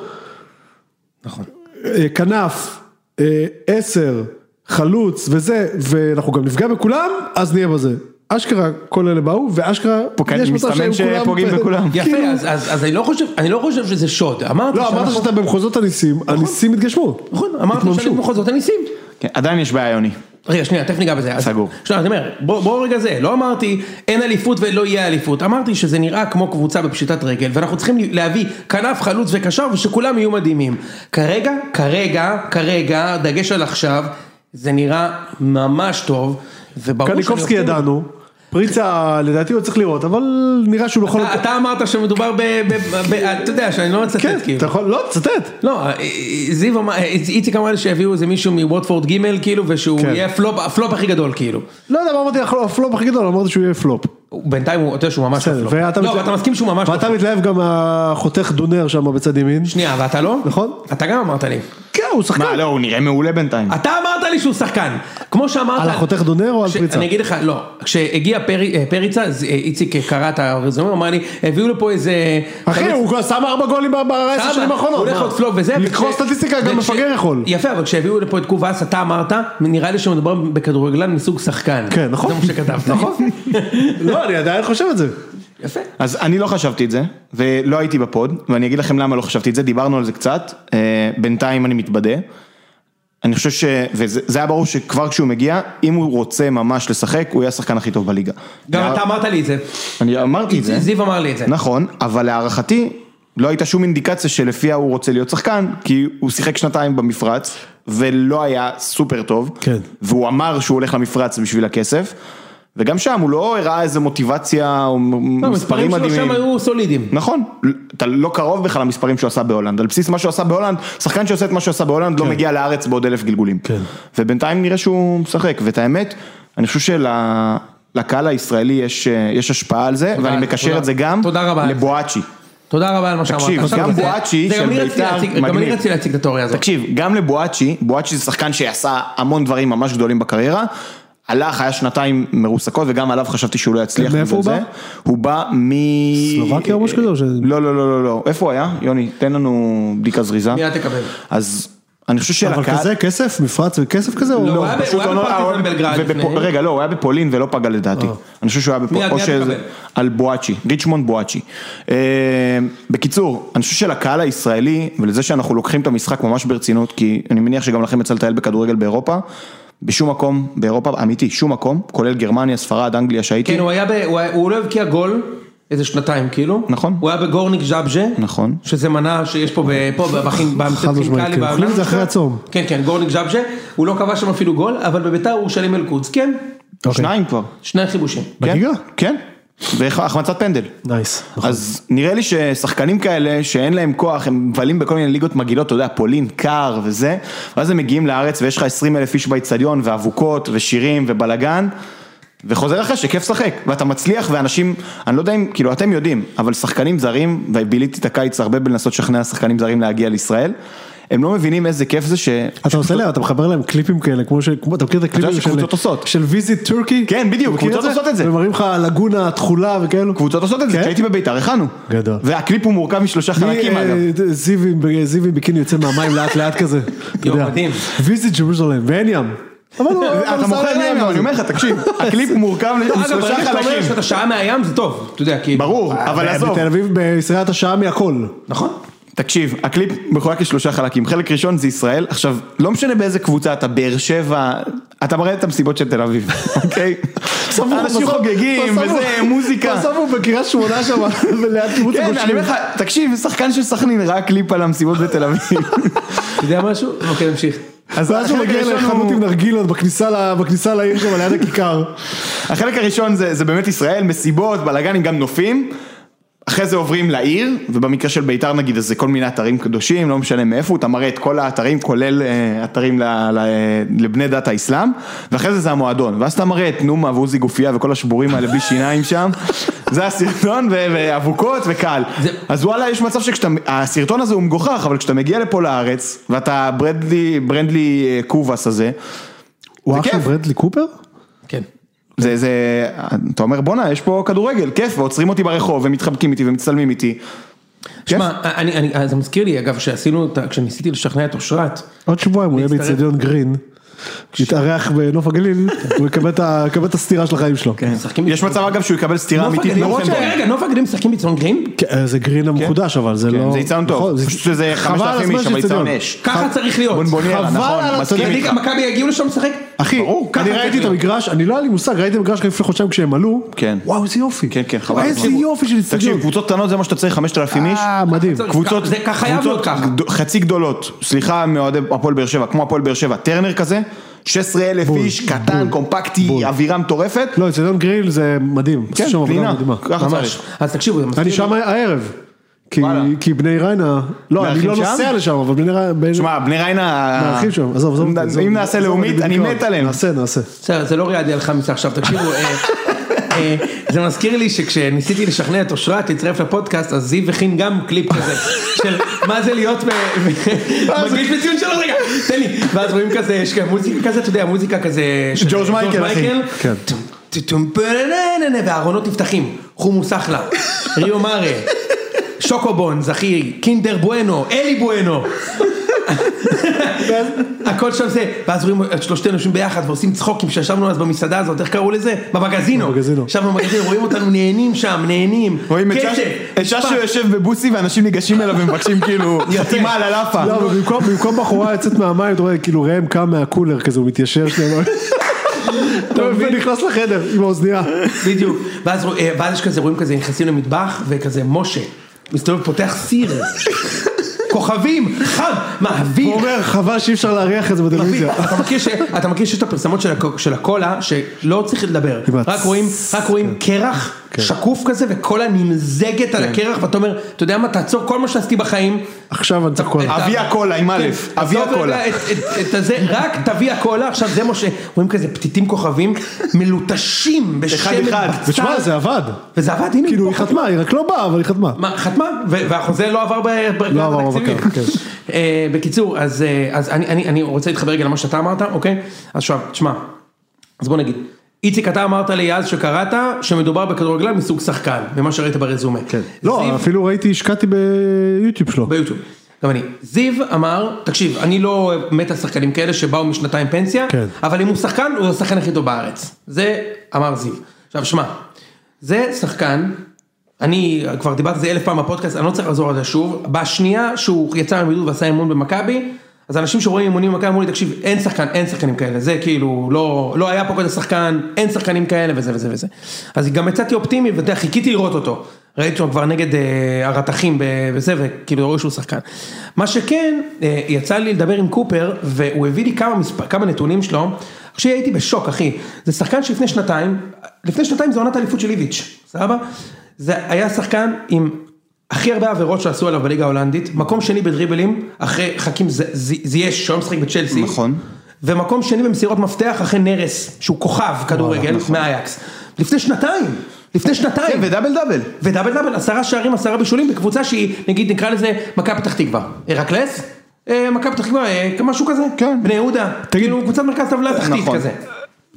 נכון. אה, כנף, אה, עשר, חלוץ וזה, ואנחנו גם נפגע בכולם, אז נהיה בזה. אשכרה כל אלה באו, ואשכרה, יש מצב שהם כולם- שפוגעים בכולם. יפה, כאילו- אז- אז אז אני לא חושב, אני לא חושב שזה שוד. אמרתי לא, אמרת שאנחנו- שאתה במחוזות הניסים, הניסים התגשמו. נכון, אמרתי שאני. במחוזות הניסים. כן, עדיין יש בעיה יוני. רגע, שנייה, תכף ניגע בזה. סגור. שנייה, אני אומר, בוא בוא רגע זה, לא אמרתי אין אליפות ולא יהיה אליפות, אמרתי שזה נראה כמו קבוצה בפשיטת רגל, ואנחנו צריכים להביא כנף, חלוץ וקשר ושכולם יהיו מדהימים. כרגע, כרגע, כרגע, דגש על עכשיו, זה נראה ממש טוב, וברור שאני קניקובסקי. ידענו, פריצה לדעתי הוא צריך לראות, אבל נראה שהוא יכול... אתה- אמרת שמדובר ב... *laughs* אתה יודע, שאני לא מצטט כן, כאילו. אתה יכול, לא, תצטט. לא, זיו אמר, איציק אמר לי שיביאו איזה מישהו מווטפורד ג' כאילו, ושהוא כן. יהיה הפלופ הפלופ הכי גדול כאילו. לא יודע מה אמרתי לא, הפלופ הכי גדול, אמרתי שהוא יהיה פלופ. בינתיים הוא, אתה יודע שהוא ממש הפלופ. לא, מתלהב- אבל אתה מסכים שהוא ממש לא ואתה פלופ. מתלהב גם מהחותך דונר שם בצד ימין. שנייה, ואתה לא? נכון. אתה גם אמרת לי. הוא שחקן. מה, לא, הוא נראה מעולה בינתיים. אתה אמרת לי שהוא שחקן. כמו שאמרת... על החותך דונר או על פריצה? אני אגיד לך, לא. כשהגיע אה, פריצה, אה, איציק קרא את הרזומה, הוא אמר לי, הביאו לפה איזה... אחי, הוא כבר שם ארבע גולים בעשר שנים האחרונות. הוא הולך? להיות פלופ וזה. לקרוא סטטיסטיקה גם מפגר יכול. יפה, אבל כשהביאו לפה את קובאס, אתה אמרת, נראה לי שמדובר בכדורגלן מסוג שחקן. כן, נכון. זה מה שכתבת. נכון. *laughs* לא, אני עדיין חושב את זה. יפה. אז אני לא חשבתי את זה, ולא הייתי בפוד, ואני אגיד לכם למה לא חשבתי את זה, דיברנו על זה קצת, אה, בינתיים אני מתבדה. אני חושב ש... וזה זה היה ברור שכבר כשהוא מגיע, אם הוא רוצה ממש לשחק, הוא יהיה השחקן הכי טוב בליגה. גם וה- אתה אמרת לי את זה. אני אמרתי את זה. זיו אמר לי את זה. נכון, אבל להערכתי, לא הייתה שום אינדיקציה שלפיה הוא רוצה להיות שחקן, כי הוא שיחק שנתיים במפרץ, ולא היה סופר טוב. כן. והוא אמר שהוא הולך למפרץ בשביל הכסף, וגם שם הוא לא הראה איזה מוטיבציה או לא, מספרים המספרים שלו מדהימים. שם היו סולידיים. נכון, אתה לא קרוב בכלל למספרים שהוא עשה בהולנד, על בסיס מה שהוא עשה בהולנד, שחקן שעושה את מה שהוא עשה בהולנד לא מגיע לארץ בעוד אלף גלגולים. כן. ובינתיים נראה שהוא משחק, ואת האמת, אני חושב שלקהל הישראלי יש, יש השפעה על זה, תודה, ואני מקשר תודה. את זה גם. לבואצ'י. תודה רבה על מה שאמרת. תקשיב, גם בואצ'י של בית"ר, להציג- גם אני מגניב. רציתי להציג את התיאוריה הזאת. תקשיב, גם לבואצ'י, בואצ'י זה שחקן שעשה המון דברים ממש גדולים בקריירה. הלך, היה שנתיים מרוסקות וגם עליו חשבתי שהוא לא יצליח. מאיפה הוא. בא? הוא בא מ... סלובקיה או משהו כזה, לא, לא, לא, לא, לא. איפה הוא היה? יוני, תן לנו בדיקה זריזה. מיד תקבל. אז אני חושב אבל שלקהל... כזה כסף, מפרץ וכסף כזה? לא, הוא היה לא- בפרטיזן לפני. רגע, לא, הוא היה בפולין ולא פגע לדעתי. אני חושב שהוא היה מיד, בפולין, מיד. תקבל. על בואצ'י, ריצ'מונד בואצ'י. אה, בקיצור, אני חושב שלקהל הישראלי, ולזה שאנחנו לוקחים את המשחק ממש ברצינות, כי אני מניח שגם לכם יצא לטייל בכדורגל באירופה, בשום מקום, באירופה, אמיתי, שום מקום, כולל גרמניה, ספרד, אנגליה שהייתי, כן, הוא היה ב... הוא היה- הוא לא הבקיע גול איזה שנתיים כאילו. נכון. הוא היה בגורניק ז'אבז'ה. נכון. שזה מנה שיש פה, ב- פה *laughs* משמעית, כימיקלי. כן. אוכלים את זה אחרי הצום. כן, כן, גורניק ז'אבז'ה. הוא לא כבש שם אפילו גול, אבל בביתר הוא שלים אל-קודס, כן. שניים כבר. שני כיבושים. בליגה? כן, והחמצת פנדל. nice. נכון. אז נראה לי ששחקנים כאלה שאין להם כוח, הם מבלים בכל מיני ליגות מגעילות, אתה יודע, פולין, קר וזה, ואז הם מגיעים לארץ ויש לך 20 אלף איש באיצטדיון ואבוקות ושירים ובלאגן, וחוזר אחרי שכיף לשחק, ואתה מצליח ואנשים, אני לא יודע אם, כאילו אתם יודעים, אבל שחקנים זרים, וביליתי את הקיץ הרבה בלנסות לשכנע שחקנים זרים להגיע לישראל, הם לא מבינים איזה כיף זה ש... אתה עושה להם, אתה מחבר להם קליפים כאלה, כמו ש... אתה מכיר את הקליפים יודע שקבוצות עושות. של visit Turkey? כן, בדיוק, קבוצות עושות את זה. ומראים לך לגונה תכולה וכאילו. קבוצות עושות את זה, כן? כשהייתי בביתר הכנו. גדול. והקליפ הוא מורכב משלושה חלקים מי, אגב. אה, זיו עם- ביקיני יוצא מהמים לאט לאט כזה. *laughs* יודע. מדהים. visit Jerusalem, ואין ים. אבל *laughs* אתה מוכר שם לי, לב אבל לזה. אני אומר לך, תקשיב, *laughs* הקליפ מורכב אגב, משלושה ברגע שאתה אומר חלקים. שאתה שעה מהים זה טוב, אתה יודע, כאילו. ברור, אבל אה, עזוב. בתל אביב בישראל אתה שעה מהכל. נכון. תקשיב, הקליפ מחולק לשלושה חלקים, חלק ראשון זה ישראל, עכשיו, לא משנה באיזה קבוצה אתה, באר שבע, אתה מראה את המסיבות של תל אביב, *laughs* אוקיי? אנשים חוגגים, וזה מוזיקה. בסוף הוא בקריית שמונה שם, *laughs* וליד קיבוץ כן, אני. אומר לך, תקשיב, שחקן של סכנין ראה קליפ על המסיבות בתל אביב. *laughs* אתה יודע משהו? אוקיי, נמשיך. אז ואז הוא מגיע לחנות עם נרגילות בכניסה לעיר שם ליד הכיכר. החלק הראשון זה באמת ישראל, מסיבות, בלאגנים, גם נופים. אחרי זה עוברים לעיר, ובמקרה של בית"ר נגיד, אז זה כל מיני אתרים קדושים, לא משנה מאיפה, אתה מראה את כל האתרים, כולל אה, אתרים לבני דת האסלאם, ואחרי זה זה המועדון, ואז אתה מראה את נומה ועוזי גופייה וכל השבורים האלה בלי שיניים שם, *laughs* זה הסרטון, ואבוקות וקהל. זה- אז וואלה, יש מצב שכשאתה, הסרטון הזה הוא מגוחך, אבל כשאתה מגיע לפה לארץ, ואתה ברנדלי, ברנדלי אה, קובאס הזה, הוא אח של כיף. ברדלי קופר? כן. זה, זה, אתה אומר בואנה, יש פה כדורגל, כיף, ועוצרים אותי ברחוב, ומתחבקים איתי ומצטלמים איתי. שמע, אני, אני, זה מזכיר לי אגב שעשינו, את ה- כשניסיתי לשכנע את אושרת, עוד שבועיים הוא יהיה להצטרף. באצטדיון גרין. יתארח בנוף הגליל, הוא יקבל את הסטירה של החיים שלו. משחקים יש מצב אגב שהוא יקבל סטירה אמיתית. רגע, נוף הגליל משחקים בצאן גרין? כן, זה גרין המחודש אבל זה לא... זה איצטדיון טוב, נכון, זה- פשוט שזה חבל 5,000 הזמן איש, אבל איצטדיון. אש. ככה צריך להיות. בונבוניירה, חבל נכון, על איתך. מכבי יגיעו לשם לשחק? אחי, אני ראיתי את. המגרש, אני לא היה לי מושג, ראיתי את המגרש לפני חודשיים כשהם עלו, כן. וואו איזה יופי, כן, כן, חבל. איזה יופי של איצטדיון, תקשיב, קבוצות קטנות זה מה שאתה צריך, 5,000 איש. אה מדהים. קבוצות, זה ככה חייב להיות קבוצות ככה. גד- חצי גדולות, סליחה מאוהדי הפועל באר שבע, כמו הפועל באר שבע, טרנר כזה, 16,000 בול, איש, קטן, בול, קומפקטי, בול. אווירה מטורפת. לא איצטדיון גריל זה מדהים, כן, פנינה, ככה. צריך. אז תקשיבו, אני שם הערב, כי- בני ריינה, לא אני לא? נוסע לשם, אבל בני ריינה, שמע, בני ריינה, מארחים שם, עזוב, עזוב, אם נעשה לאומית, אני. מת עליהם. נעשה, נעשה, בסדר, זה לא ריאדי על חמיסה עכשיו, תקשיבו, אה, אה, זה מזכיר לי שכשניסיתי לשכנע את אושרת להצטרף לפודקאסט, אז זיו הכין גם קליפ כזה, של מה זה להיות מגיש בציון שלו, רגע, תן לי, ואז רואים כזה, יש כאן מוזיקה כזה, אתה יודע, מוזיקה כזה, של ג'ורג' מייקל, אחי. כן. והארונות נפתחים, חומוס אחלה, ריו מארה, שוקובונס, אחי, קינדר בואנו, אלי בואנו. הכל שם זה, ואז רואים את שלושתנו יושבים ביחד ועושים צחוקים שישבנו אז במסעדה הזאת, איך קראו לזה? במגזינו. במגזינו. ישבנו במגזינו, רואים אותנו נהנים שם, נהנים. רואים את ששו. יושב בבוסי ואנשים ניגשים אליו ומבקשים כאילו חתימה על הלאפה. לא, במקום- בחורה יוצאת מהמים, אתה רואה כאילו ראם קם מהקולר כזה, הוא מתיישר שנייה, ונכנס *laughs* לחדר עם האוזנייה, בדיוק. אה, ואז יש כזה, רואים כזה, נכנסים למטבח, וכזה משה, מסתובב, פותח סיר. כוכבים, חם, מעביר. הוא אומר חבל שאי אפשר להריח את זה בטלוויזיה, אתה מכיר שיש את הפרסמות של הקו- של הקולה שלא צריך לדבר, רק רואים רק רואים קרח שקוף כזה וקולה נמזגת על הקרח ואתה אומר, אתה יודע מה, תעצור כל מה שעשיתי בחיים. עכשיו אני צריך קולה, אבי הקולה עם א', אבי עזוב הקולה. רק תביא הקולה, עכשיו זה מה שרואים כזה פתיתים כוכבים מלוטשים בשמן אחד. בצל, ותשמע זה עבד, וזה עבד, הנה, כאילו היא חתמה, היא רק לא באה אבל היא חתמה, מה, חתמה, והחוזה לא עבר ברגע לא כן. *laughs* אה, בקיצור, אז אה, אז אני- אני אני רוצה להתחבר רגע למה שאתה אמרת, אוקיי? אז עכשיו, תשמע, אז בוא נגיד, איציק אתה אמרת לי אז שקראת שמדובר בכדורגלן מסוג שחקן, ממה שראית ברזומה. כן, לא זיו- אפילו ראיתי, השקעתי ביוטיוב שלו, ביוטיוב. גם אני. זיו אמר, תקשיב, אני לא מת על שחקנים כאלה שבאו משנתיים פנסיה, כן. אבל אם הוא שחקן, הוא השחקן הכי טוב בארץ. זה אמר זיו. עכשיו שמע, זה שחקן, אני כבר דיברתי על זה אלף פעם בפודקאסט, אני לא צריך לחזור על זה שוב, בשנייה שהוא יצא מבידוד ועשה אימון במכבי, אז אנשים שרואים אימונים במכבי אמרו לי, תקשיב, אין שחקן, אין שחקנים כאלה, זה כאילו, לא, לא היה פה כזה שחקן, אין שחקנים כאלה וזה וזה וזה. אז גם יצאתי אופטימי, ואתה יודע, חיכיתי לראות אותו. ראיתי אותו כבר נגד אה, הרתחים ב- וזה, וכאילו ראו שהוא שחקן. מה שכן, אה, יצא לי לדבר עם קופר, והוא הביא לי כמה, מספר, כמה נתונים שלו, עכשיו הייתי בשוק, אחי. זה שחקן שלפני שנתיים, לפני שנתיים זה עונת האליפות של איביץ', סבבה? זה היה שחקן עם הכי הרבה עבירות שעשו עליו בליגה ההולנדית, מקום שני בדריבלים, אחרי חכים זייש, שהיום משחק בצ'לסי. נכון. ומקום שני במסירות מפתח אחרי נרס, שהוא כוכב כדורגל מאייקס. לפני שנתיים, לפני שנתיים. כן, ודאבל דאבל. ודאבל דאבל, עשרה שערים, עשרה בישולים בקבוצה שהיא, נגיד נקרא לזה מכבי פתח תקווה. הרקלס? אה, מכבי פתח תקווה, אה, משהו כזה? כן. בני יהודה. כאילו קבוצת מרכז טבלה תחתית נכון. כזה.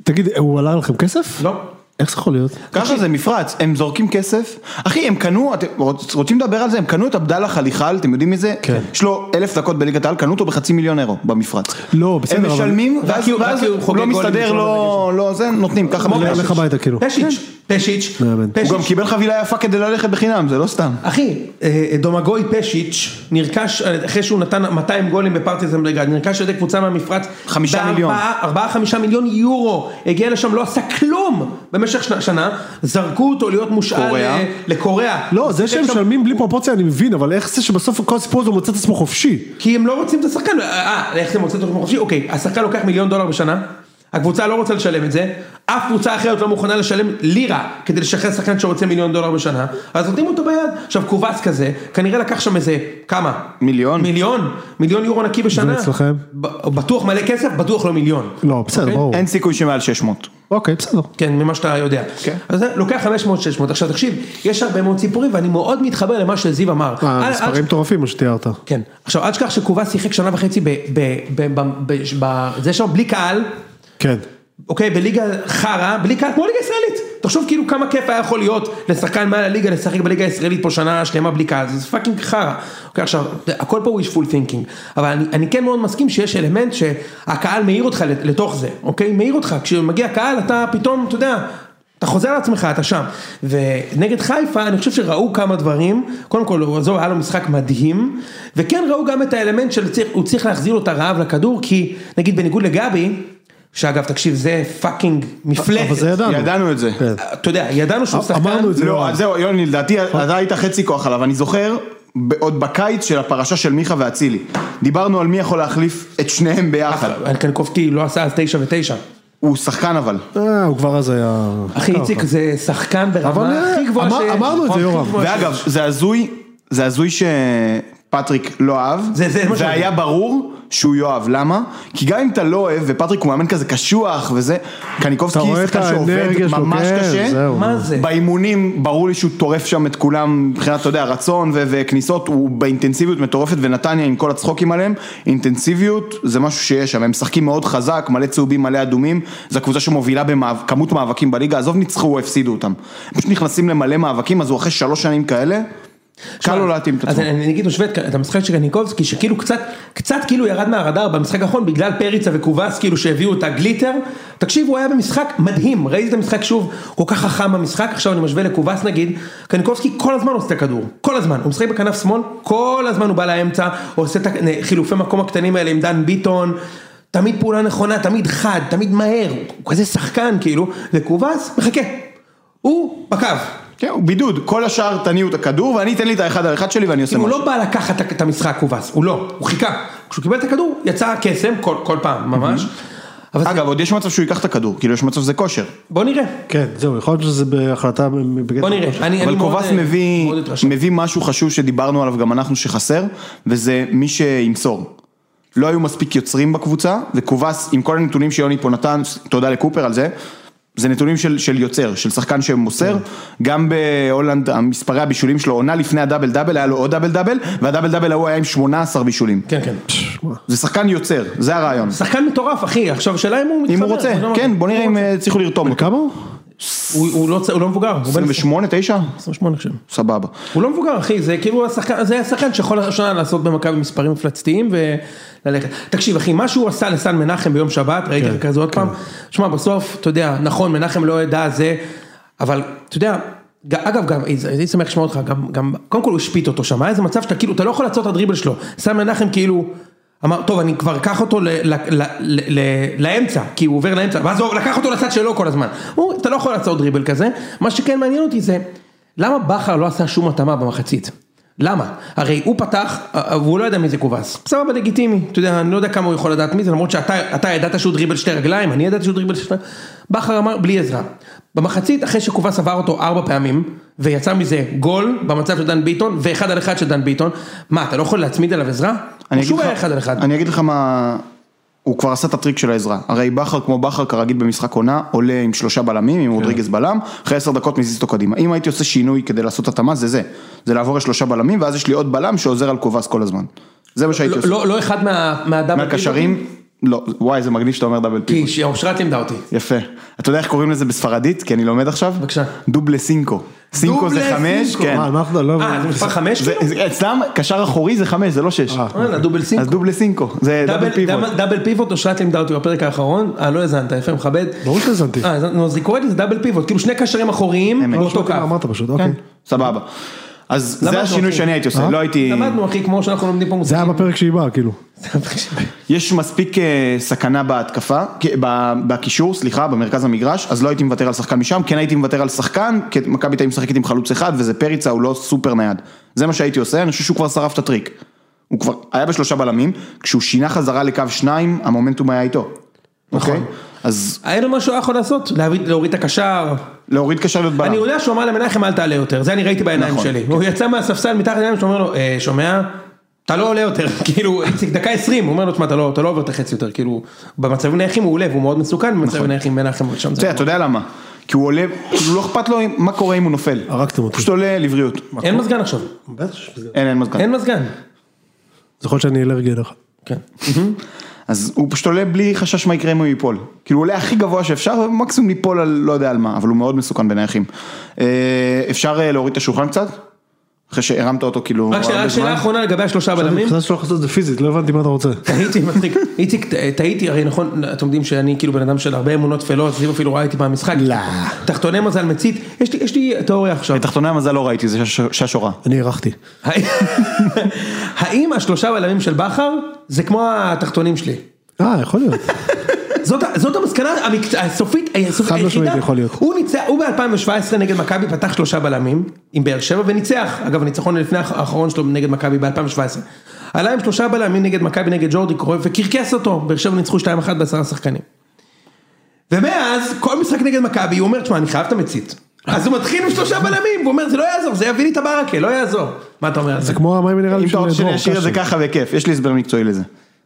תגיד, הוא עלה לכם כסף? לא. איך זה יכול להיות? ככה זה מפרץ, הם זורקים כסף, אחי הם קנו, אתם רוצ- רוצים לדבר על זה, הם קנו את עבדאללה חליחל, אתם יודעים מי זה? כן. יש לו אלף דקות בליגת העל, קנו אותו בחצי מיליון אירו במפרץ. לא, בסדר, הם אבל- משלמים, רק ואז הוא- לא מסתדר, לא, לא זה, נותנים, ככה. לך הביתה כאילו. פשיץ', פשיץ'. הוא. גם קיבל חבילה יפה כדי ללכת בחינם, זה לא סתם. אחי, אה, דומגוי פשיץ' נרכש אה, אחרי שהוא נתן 200 גולים בפרטיזן בלגרד, נרכש על ידי קבוצה מהמפרץ. חמישה מיליון. ארבעה חמישה מיליון יורו, הגיע לשם, לא עשה כלום במשך שנה- שנה, זרקו אותו להיות מושאל קוריאה. אה, לקוריאה. לא, זה שהם שם- משלמים בלי פרופורציה אני מבין, אבל איך זה שבסוף כל הסיפור הזה הוא מוצא את עצמו חופשי? כי הם לא רוצים את השחקן, אה, איך זה מוצא אותו חופשי? אוקיי, השחקן לוקח מיליון דולר בשנה, הקבוצה לא רוצה לשלם את זה, אף קבוצה אחרת לא מוכנה לשלם לירה כדי לשחרר שחקן שרוצה מיליון דולר בשנה, אז נותנים אותו ביד. עכשיו קובס כזה, כנראה לקח שם איזה, כמה? מיליון? מיליון, מיליון יורו נקי בשנה. ואצלכם? בטוח מלא כסף, בטוח לא מיליון. לא, בסדר, אוקיי? ברור. אין סיכוי שמעל 600. אוקיי, בסדר. כן, ממה שאתה יודע. כן. אז זה לוקח 500-600. עכשיו תקשיב, יש הרבה מאוד סיפורים ואני מאוד מתחבר למה שזיו אמר. המספרים מטורפים מה שתיארת. כן. עכשיו, אל תשכח שקובס שיחק שנה וחצי ב... ב... ב... ב... ב... ב... זה שם בלי קהל, כן. אוקיי, בליגה חרא, בלי קהל, כמו ליגה ישראלית. תחשוב כאילו כמה כיף היה יכול להיות לשחקן מעל הליגה, לשחק בליגה הישראלית פה שנה שלמה בלי קהל, זה fucking חרא. אוקיי, עכשיו, הכל פה הוא wishful thinking, אבל אני, אני כן מאוד מסכים שיש אלמנט שהקהל מעיר אותך לתוך זה, אוקיי? מעיר אותך, כשמגיע קהל אתה פתאום, אתה יודע... אתה חוזר על עצמך, אתה שם. ונגד חיפה, אני חושב שראו כמה דברים, קודם כל, עזוב, היה לו משחק מדהים, וכן ראו גם את האלמנט שהוא צריך להחזיר לו את הרעב לכדור, כי נגיד בניגוד לגבי, שאגב, תקשיב, זה fucking מפלצת. אבל זה ידענו. ידענו את זה. כן. אתה יודע, ידענו שהוא שחקן. אמרנו את זה. לא, אז זהו, יוני, לדעתי אתה היית חצי כוח עליו, אני זוכר, עוד בקיץ של הפרשה של מיכה ואצילי, דיברנו על מי יכול להחליף את שניהם ביחד, קנקובסקי לא עשה אז תשע ותשע. הוא שחקן אבל, אה, הוא כבר אז היה... אחי, איציק זה שחקן ברמה אה, הכי גבוהה אמר- שיש. אמרנו את זה, יורם. גבוהה ואגב. זה הזוי, זה הזוי שפטריק לא אהב, זה- זה והיה. ברור שהוא יאהב, למה? כי גם אם אתה לא אוהב, ופטריק הוא מאמן כזה קשוח וזה, קניקובסקי שחקן שעובד ממש כן, קשה, זהו. מה זה? באימונים ברור לי שהוא טורף שם את כולם מבחינת, אתה יודע, רצון ו- וכניסות, הוא באינטנסיביות מטורפת ונתניה עם כל הצחוקים עליהם, אינטנסיביות זה משהו שיש שם, הם משחקים מאוד חזק, מלא צהובים, מלא אדומים, זו הקבוצה שמובילה בכמות מאבקים בליגה, עזוב ניצחו או הפסידו אותם, הם פשוט נכנסים למלא מאבקים, אז הוא אחרי שלוש שנים כאלה, קל לו להתאים את אז עצמו. אני אני אגיד משווה את- המשחק של קניקובסקי שכאילו קצת, קצת כאילו ירד מהרדאר במשחק האחרון בגלל פריצה וקובס כאילו שהביאו את הגליטר. תקשיב הוא היה במשחק מדהים, ראיתי את המשחק שוב, כל כך חכם במשחק, עכשיו אני משווה לקובס נגיד, קניקובסקי כל הזמן עושה את הכדור, כל הזמן, הוא משחק בכנף שמאל, כל הזמן הוא בא לאמצע, הוא עושה את החילופי מקום הקטנים האלה עם דן ביטון. תמיד פעולה נכונה, תמיד חד, תמיד מהר, הוא כזה שחקן כאילו, וקובס מחכה, הוא בקו, כן, הוא בידוד, כל השאר תניעו את הכדור ואני אתן לי את האחד על אחד שלי ואני עושה הוא משהו. לא בא לקחת את המשחק קובס, הוא לא, הוא חיכה. כשהוא קיבל את הכדור, יצא קסם כל, כל פעם, ממש. אבל זה- אגב, עוד יש מצב שהוא ייקח את הכדור, כאילו יש מצב שזה כושר. בוא נראה, כן, זהו, יכול להיות שזה בהחלטה בגדר בוא נראה. אני, אבל קובס אה. מביא משהו חשוב שדיברנו עליו גם אנחנו שחסר, וזה מי שימסור. לא היו מספיק יוצרים בקבוצה, וקובס עם כל הנתונים שיוני פה נתן, תודה לקופר על זה, זה נתונים של, של יוצר, של שחקן שמוסר, גם בהולנד המספרי הבישולים שלו, עונה לפני ה double double, היה לו עוד double double, וה double double ההוא היה עם 18 בישולים. כן, כן. זה שחקן יוצר, זה הרעיון. שחקן מטורף, אחי, עכשיו השאלה אם הוא מתחבר. אם הוא רוצה, כן, בוא נראה אם אה, הצליחו לרתום. כמה הוא? הוא, הוא, לא, הוא לא מבוגר, הוא בן 28, 9? 28 אני חושב. סבבה. הוא לא מבוגר אחי, זה כאילו השחקן, זה השחקן שיכול השנה לעשות במכבי מספרים מפלצתיים וללכת. תקשיב אחי, מה שהוא עשה לסן מנחם ביום שבת, ראיתי כן, כזה עוד פעם, שמע בסוף, אתה יודע, נכון מנחם לא ידע זה, אבל אתה יודע, אגב גם, הייתי שמח לשמוע אותך, גם, גם, קודם כל הוא השפיט אותו שם, היה איזה מצב שאתה כאילו, אתה לא יכול לעצור את הדריבל שלו, סן מנחם כאילו, אמר, טוב אני כבר אקח אותו ל, ל, ל, ל, ל, לאמצע, כי הוא עובר לאמצע, ואז הוא לקח אותו לצד שלו כל הזמן, הוא, אתה לא יכול לעצור דריבל כזה, מה שכן מעניין אותי זה, למה בכר לא עשה שום התאמה במחצית? למה? הרי הוא פתח, אה, והוא לא יודע מי זה קובס. סבבה לגיטימי, אתה יודע, אני לא יודע כמה הוא יכול לדעת מי זה, למרות שאתה אתה ידעת שהוא דריבל שתי רגליים, אני ידעתי שהוא דריבל שתי... בכר אמר, בלי עזרה. במחצית, אחרי שקובס עבר אותו ארבע פעמים, ויצא מזה גול במצב של דן ביטון, ואחד על אחד של דן ביטון, מה, אתה לא יכול להצמיד עליו עזרה? אני הוא שוב אגיד היה לך- אחד על אחד. אני אגיד לך מה, הוא כבר עשה את הטריק של העזרה, הרי בכר כמו בכר כרגיל במשחק עונה, עולה עם שלושה בלמים, עם רודריגז בלם, אחרי עשר דקות מזיז אותו קדימה, אם הייתי עושה שינוי כדי לעשות התאמה זה זה, זה לעבור לשלושה בלמים ואז יש לי עוד בלם שעוזר על קובס כל הזמן, זה מה שהייתי לא- עושה, לא לא אחד מה- מהדאבל מהקשרים, לא, וואי זה מגניב שאתה אומר דאבל פיבוט, כי אושרת לימדה אותי. יפה, אתה יודע איך קוראים לזה בספרדית, כי אני לומד עכשיו? בבקשה. דובלה סינקו, סינקו זה חמש. כן, מה, אנחנו לא... אה, זה מספר חמש זה- כאילו? אצלם קשר אחורי זה חמש, זה לא שש, וואלה, דובל אז סינקו. דובלה סינקו, זה דאבל פיבוט. double- pivot, אושרת לימדה אותי בפרק האחרון, אה לא האזנת, יפה מכבד. ברור שהאזנתי. אה, אז- אז היא קוראת לזה double pivot, כאילו שני קשרים אחוריים. באותו קו. אמרת פשוט, אוקיי. סבבה. אז זה השינוי אחי. שאני הייתי עושה, אה? לא הייתי... למדנו אחי, כמו שאנחנו לומדים פה זה היה. בפרק שהיא באה, כאילו. יש מספיק אה, סכנה בהתקפה, בקישור, סליחה, במרכז המגרש, אז לא הייתי מוותר על שחקן משם, כן הייתי מוותר על שחקן, כי מכבי תל משחקת עם חלוץ אחד, וזה פריצה, הוא לא סופר נייד. זה מה שהייתי עושה, אני חושב שהוא כבר שרף את הטריק. הוא כבר היה בשלושה בלמים, כשהוא שינה חזרה לקו שניים, המומנטום היה איתו. נכון. אוקיי? אז היה לו משהו יכול לעשות, להוריד- להוריד את הקשר. להוריד קשר להיות בלם. אני יודע שהוא אמר למנחם אל תעלה יותר, זה אני ראיתי בעיניים נכון. שלי. הוא יצא מהספסל מתחת לעיניים שאומר לו, "אה, שומע? אתה לא עולה יותר, *laughs* כאילו, איציק דקה 20, הוא אומר לו, תשמע, אתה לא אתה לא עובר את החצי יותר, כאילו, במצבים נייחים הוא עולה והוא מאוד מסוכן, במצבים נייחים מנחם שם אתה זה. יודע, אתה יודע למה? כי הוא עולה, כאילו לא אכפת לו מה קורה אם הוא נופל. הרגתם אותי. פשוט עולה לבריאות. אין מזגן עכשיו, בטח אין, אין מזגן. אין מזגן. זה יכול להיות שאני אלרגי אליך. כן. אז הוא פשוט עולה בלי חשש מה יקרה אם הוא ייפול. כאילו הוא עולה הכי גבוה שאפשר, ומקסימום ליפול על לא יודע על מה, אבל הוא מאוד מסוכן בנייחים. אה, אפשר אה, להוריד את השולחן קצת? אחרי שהרמת אותו כאילו רק שאלה-? אחרונה לגבי השלושה אני בלמים. חשבתי שאתה הולך לעשות את זה פיזית, לא הבנתי מה אתה רוצה. *laughs* טעיתי, מצחיק. איציק, טעיתי, הרי נכון, אתם יודעים שאני כאילו בן אדם של הרבה אמונות טפלות, זיו אפילו ראה אותי במשחק. לא. תחתוני מזל מצית, יש לי- יש לי תיאוריה עכשיו. בתחתוני המזל לא ראיתי, זה שש- ששורה. אני הארכתי. *laughs* האם השלושה בלמים של בכר זה כמו התחתונים שלי? אה, יכול להיות. *laughs* זאת, זאת המסקנה המקצוע, הסופית, הסופית חד משמעית היחידה, יכול להיות. הוא ניצח, הוא ב-2017 נגד מכבי פתח שלושה בלמים עם באר שבע וניצח, אגב הניצחון לפני האח- האחרון שלו נגד מכבי ב-2017. עלה עם שלושה בלמים נגד מכבי נגד ג'ורדי קרוי וקרקס אותו, באר שבע ניצחו 2-1 בעשרה שחקנים. ומאז כל משחק נגד מכבי הוא אומר, תשמע אני חייב את המצית. אז הוא מתחיל עם שלושה בלמים, והוא אומר זה לא יעזור, זה יביא לי את הברקה, לא יעזור. מה אתה אומר על זה? זה כמו המים מינרלים אם של אתה רוצה שאני דרור אשאיר את זה. ככה בכיף, יש לי הסבר מקצועי לזה.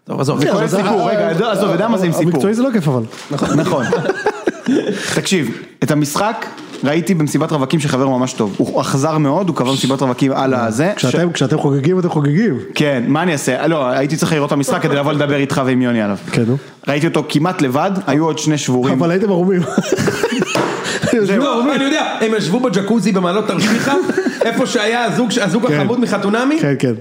טוב עזוב, זה כל אבל זה- סיפור, רגע, עזוב, עזוב, יודע מה זה עם סיפור. המקצועי זה לא כיף אבל. נכון. תקשיב, את המשחק ראיתי במסיבת רווקים של חבר ממש טוב. הוא אכזר מאוד, הוא קבע מסיבת רווקים על הזה. כשאתם חוגגים אתם חוגגים. כן, מה אני אעשה? לא, הייתי צריך לראות את המשחק כדי לבוא לדבר איתך ועם יוני עליו. כן, נו. ראיתי אותו כמעט לבד, היו עוד שני שבורים. אבל הייתם ערומים. לא. אני יודע, הם ישבו בג'קוזי במעלות תרשיחא, *laughs* איפה שהיה הזוג, הזוג כן. החמוד מחתונמי, כן, כן.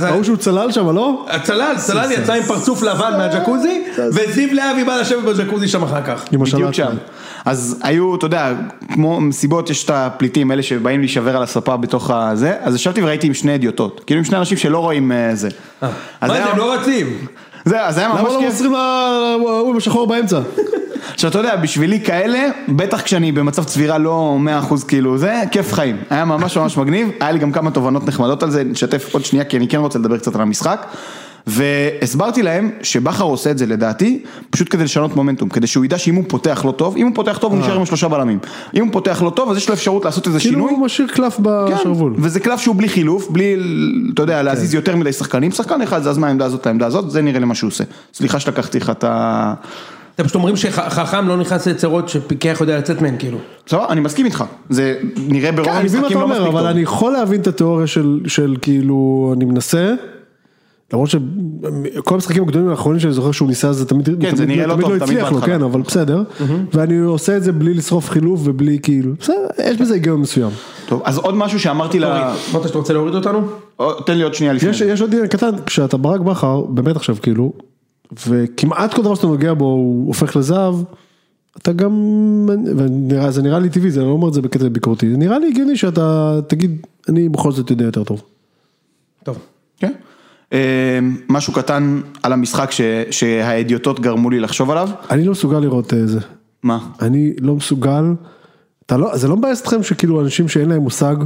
ההוא שהוא צלל שם, לא? הצלל, צלל יצא עם פרצוף לבן מהג'קוזי, וזיו להבי בא לשבת בג'קוזי שם אחר כך. עם בדיוק השלט שם. אז היו, אתה יודע, כמו מסיבות, יש את הפליטים, אלה שבאים להישבר על הספה בתוך הזה, אז ישבתי וראיתי עם שני אדיוטות, כאילו עם שני אנשים שלא רואים אה, זה. אז מה זה, הם לא רצים? זה, אז היה למה ממש לא כיף. מוסרים להוא עם השחור באמצע? עכשיו אתה יודע, בשבילי כאלה, בטח כשאני במצב צבירה לא 100% כאילו זה, כיף חיים. היה ממש ממש מגניב, היה לי גם כמה תובנות נחמדות על זה, נשתף עוד שנייה כי אני כן רוצה לדבר קצת על המשחק. והסברתי להם שבכר עושה את זה לדעתי, פשוט כדי לשנות מומנטום, כדי שהוא ידע שאם הוא פותח לא טוב, אם הוא פותח טוב הוא נשאר עם שלושה בלמים. אם הוא פותח לא טוב אז יש לו אפשרות לעשות איזה כאילו שינוי. הוא משאיר קלף כן, בשרוול. וזה קלף שהוא בלי חילוף, בלי, אתה יודע, להזיז יותר מדי שחקנים, שחקן אחד זז מהעמדה הזאת לעמדה הזאת, זה נראה לי מה שהוא עושה. סליחה שלקחתי לך את ה... אתם פשוט אומרים שחכם לא נכנס ליצירות שפיקח יודע לצאת מהן כאילו. סבבה, אני מסכים איתך, זה נראה ברוב כן, המשחקים אתה לא מספיק אבל טוב. אני יכול להבין את התיאוריה של, של כאילו, אני מנסה, למרות שכל המשחקים הגדולים האחרונים שאני זוכר שהוא ניסה זה תמיד, כן, זה נראה לא תמיד טוב, לא תמיד הצליח לו. כן, אבל בסדר, ואני עושה את זה בלי לשרוף חילוף ובלי כאילו, בסדר, יש בזה היגיון מסוים. טוב, אז עוד משהו שאמרתי ל... אמרת שאתה רוצה להוריד אותנו? או, תן לי עוד שנייה לפני. יש, עוד קטן, כשאתה ברק בכר, באמת עכשיו כאילו, וכמעט כל דבר שאתה נוגע בו הוא הופך לזהב, אתה גם, ונראה, זה נראה לי טבעי, זה אני לא אומר את זה בקטע ביקורתי, זה נראה לי הגיוני שאתה תגיד, אני בכל זאת יודע יותר טוב. טוב. כן. אה, משהו קטן על המשחק ש- שהאדיוטות גרמו לי לחשוב עליו. אני לא מסוגל לראות אה, זה, מה? אני לא מסוגל, אתה לא, זה לא מבאס אתכם שכאילו אנשים שאין להם מושג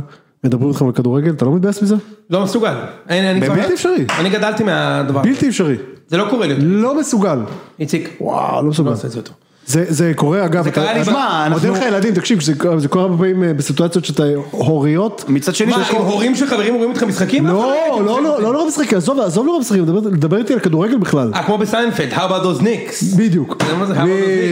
מדברים איתכם על כדורגל, אתה לא מתבאס מזה? לא מסוגל. אני- אני כבר- אפשרי. אני גדלתי מהדבר. בלתי אפשרי, זה לא קורה לי. לא מסוגל, איציק. וואו, לא לא מסוגל. עושה את זה יותר. זה, זה קורה אגב, זה קרה לי מה, אנחנו- עוד אין לך ילדים, תקשיב, זה, קורה- זה קורה הרבה פעמים אה, בסיטואציות שאתה הוריות. מצד שני, מה, עם הורים של חברים רואים איתך משחקים? לא, לא, לא, לא, לא משחקים, עזוב, עזוב לא משחקים, דבר- דבר איתי על כדורגל בכלל. אה, כמו בסיינפלד, how about those Knicks? בדיוק, אתה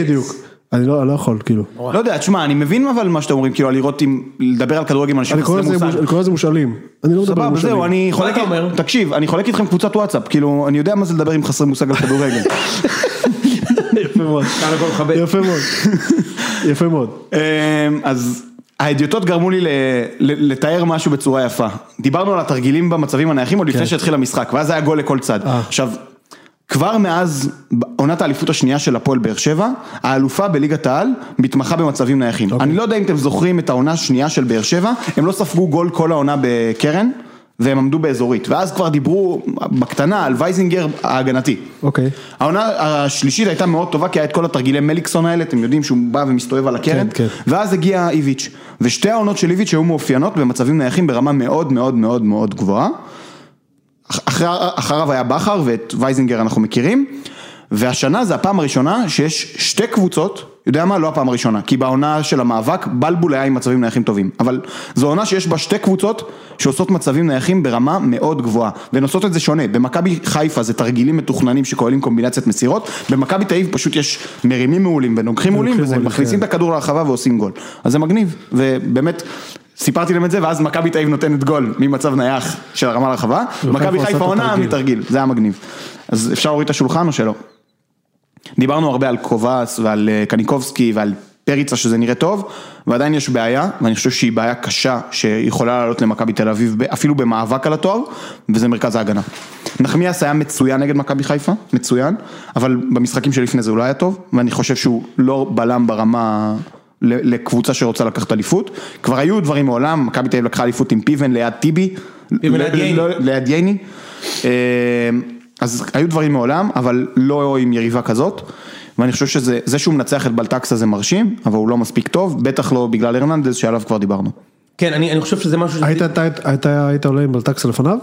בדיוק. אני לא אני לא יכול, כאילו. לא יודע, תשמע, אני מבין אבל מה שאתם אומרים, כאילו, לראות עם, לדבר על כדורגל עם אנשים אני קורא חסרי לזה מושג. מוש- אני קורא לזה מושאלים. אני לא מדבר על סבבה, מושאלים. זהו, אני חולק, אתה אומר? תקשיב, אני חולק איתכם קבוצת וואטסאפ, כאילו, אני יודע מה זה לדבר עם חסרי מושג על כדורגל. *laughs* יפה מאוד. כאן הכל מכבד. יפה מאוד. *laughs* יפה מאוד. אמ, אז האדיוטות גרמו לי ל- ל- לתאר משהו בצורה יפה. דיברנו על התרגילים במצבים הנייחים עוד לפני שהתחיל המשחק, ואז היה גול לכל צד. אה. עכשיו, כבר מאז עונת האליפות השנייה של הפועל באר שבע, האלופה בליגת העל מתמחה במצבים נייחים. אוקיי. אני לא יודע אם אתם זוכרים את העונה השנייה של באר שבע, הם לא ספגו גול כל העונה בקרן, והם עמדו באזורית, ואז כבר דיברו בקטנה על וייזינגר ההגנתי. אוקיי. העונה השלישית הייתה מאוד טובה כי היה את כל התרגילי מליקסון האלה, אתם יודעים שהוא בא ומסתובב על הקרן, כן, כן. ואז הגיע איביץ', ושתי העונות של איביץ' היו מאופיינות במצבים נייחים ברמה מאוד מאוד מאוד מאוד גבוהה. אח- אחר, אחריו היה בכר ואת וייזינגר אנחנו מכירים, והשנה זה הפעם הראשונה שיש שתי קבוצות, יודע מה? לא הפעם הראשונה, כי בעונה של המאבק בלבול היה עם מצבים נייחים טובים, אבל זו עונה שיש בה שתי קבוצות שעושות מצבים נייחים ברמה מאוד גבוהה, והן עושות את זה שונה, במכבי חיפה זה תרגילים מתוכננים שכוללים קומבינציית מסירות, במכבי תל אביב פשוט יש מרימים מעולים ונוגחים מעולים, וזה מעולים, מכניסים כן. את הכדור לרחבה ועושים גול, אז זה מגניב, ובאמת... סיפרתי להם את זה ואז מכבי תל אביב נותנת גול ממצב נייח של הרמה לרחבה, מכבי עושה את חיפה עונה. מתרגיל, זה היה מגניב. אז אפשר להוריד את השולחן או שלא? דיברנו הרבה על קובאס ועל אה, קניקובסקי ועל פריצה שזה נראה טוב, ועדיין יש בעיה, ואני חושב שהיא בעיה קשה שיכולה לעלות למכבי תל אביב, אפילו במאבק על התואר, וזה מרכז ההגנה. נחמיאס היה מצוין נגד מכבי חיפה, מצוין, אבל במשחקים שלפני זה הוא לא היה טוב, ואני חושב שהוא לא בלם ברמה לקבוצה שרוצה לקחת אליפות. כבר היו דברים מעולם, מכבי תל אביב לקחה אליפות עם פיבן ליד טיבי, פיבן ל- ליד ייני. לא- ליד ייני. אה, אז היו דברים מעולם, אבל לא עם יריבה כזאת. ואני חושב שזה, זה שהוא מנצח את בלטקסה זה מרשים, אבל הוא לא מספיק טוב, בטח לא בגלל הרננדז שעליו כבר דיברנו. כן, אני אני חושב שזה משהו... ש- היית- אתה- היית- היית עולה עם בלטקסה לפניו?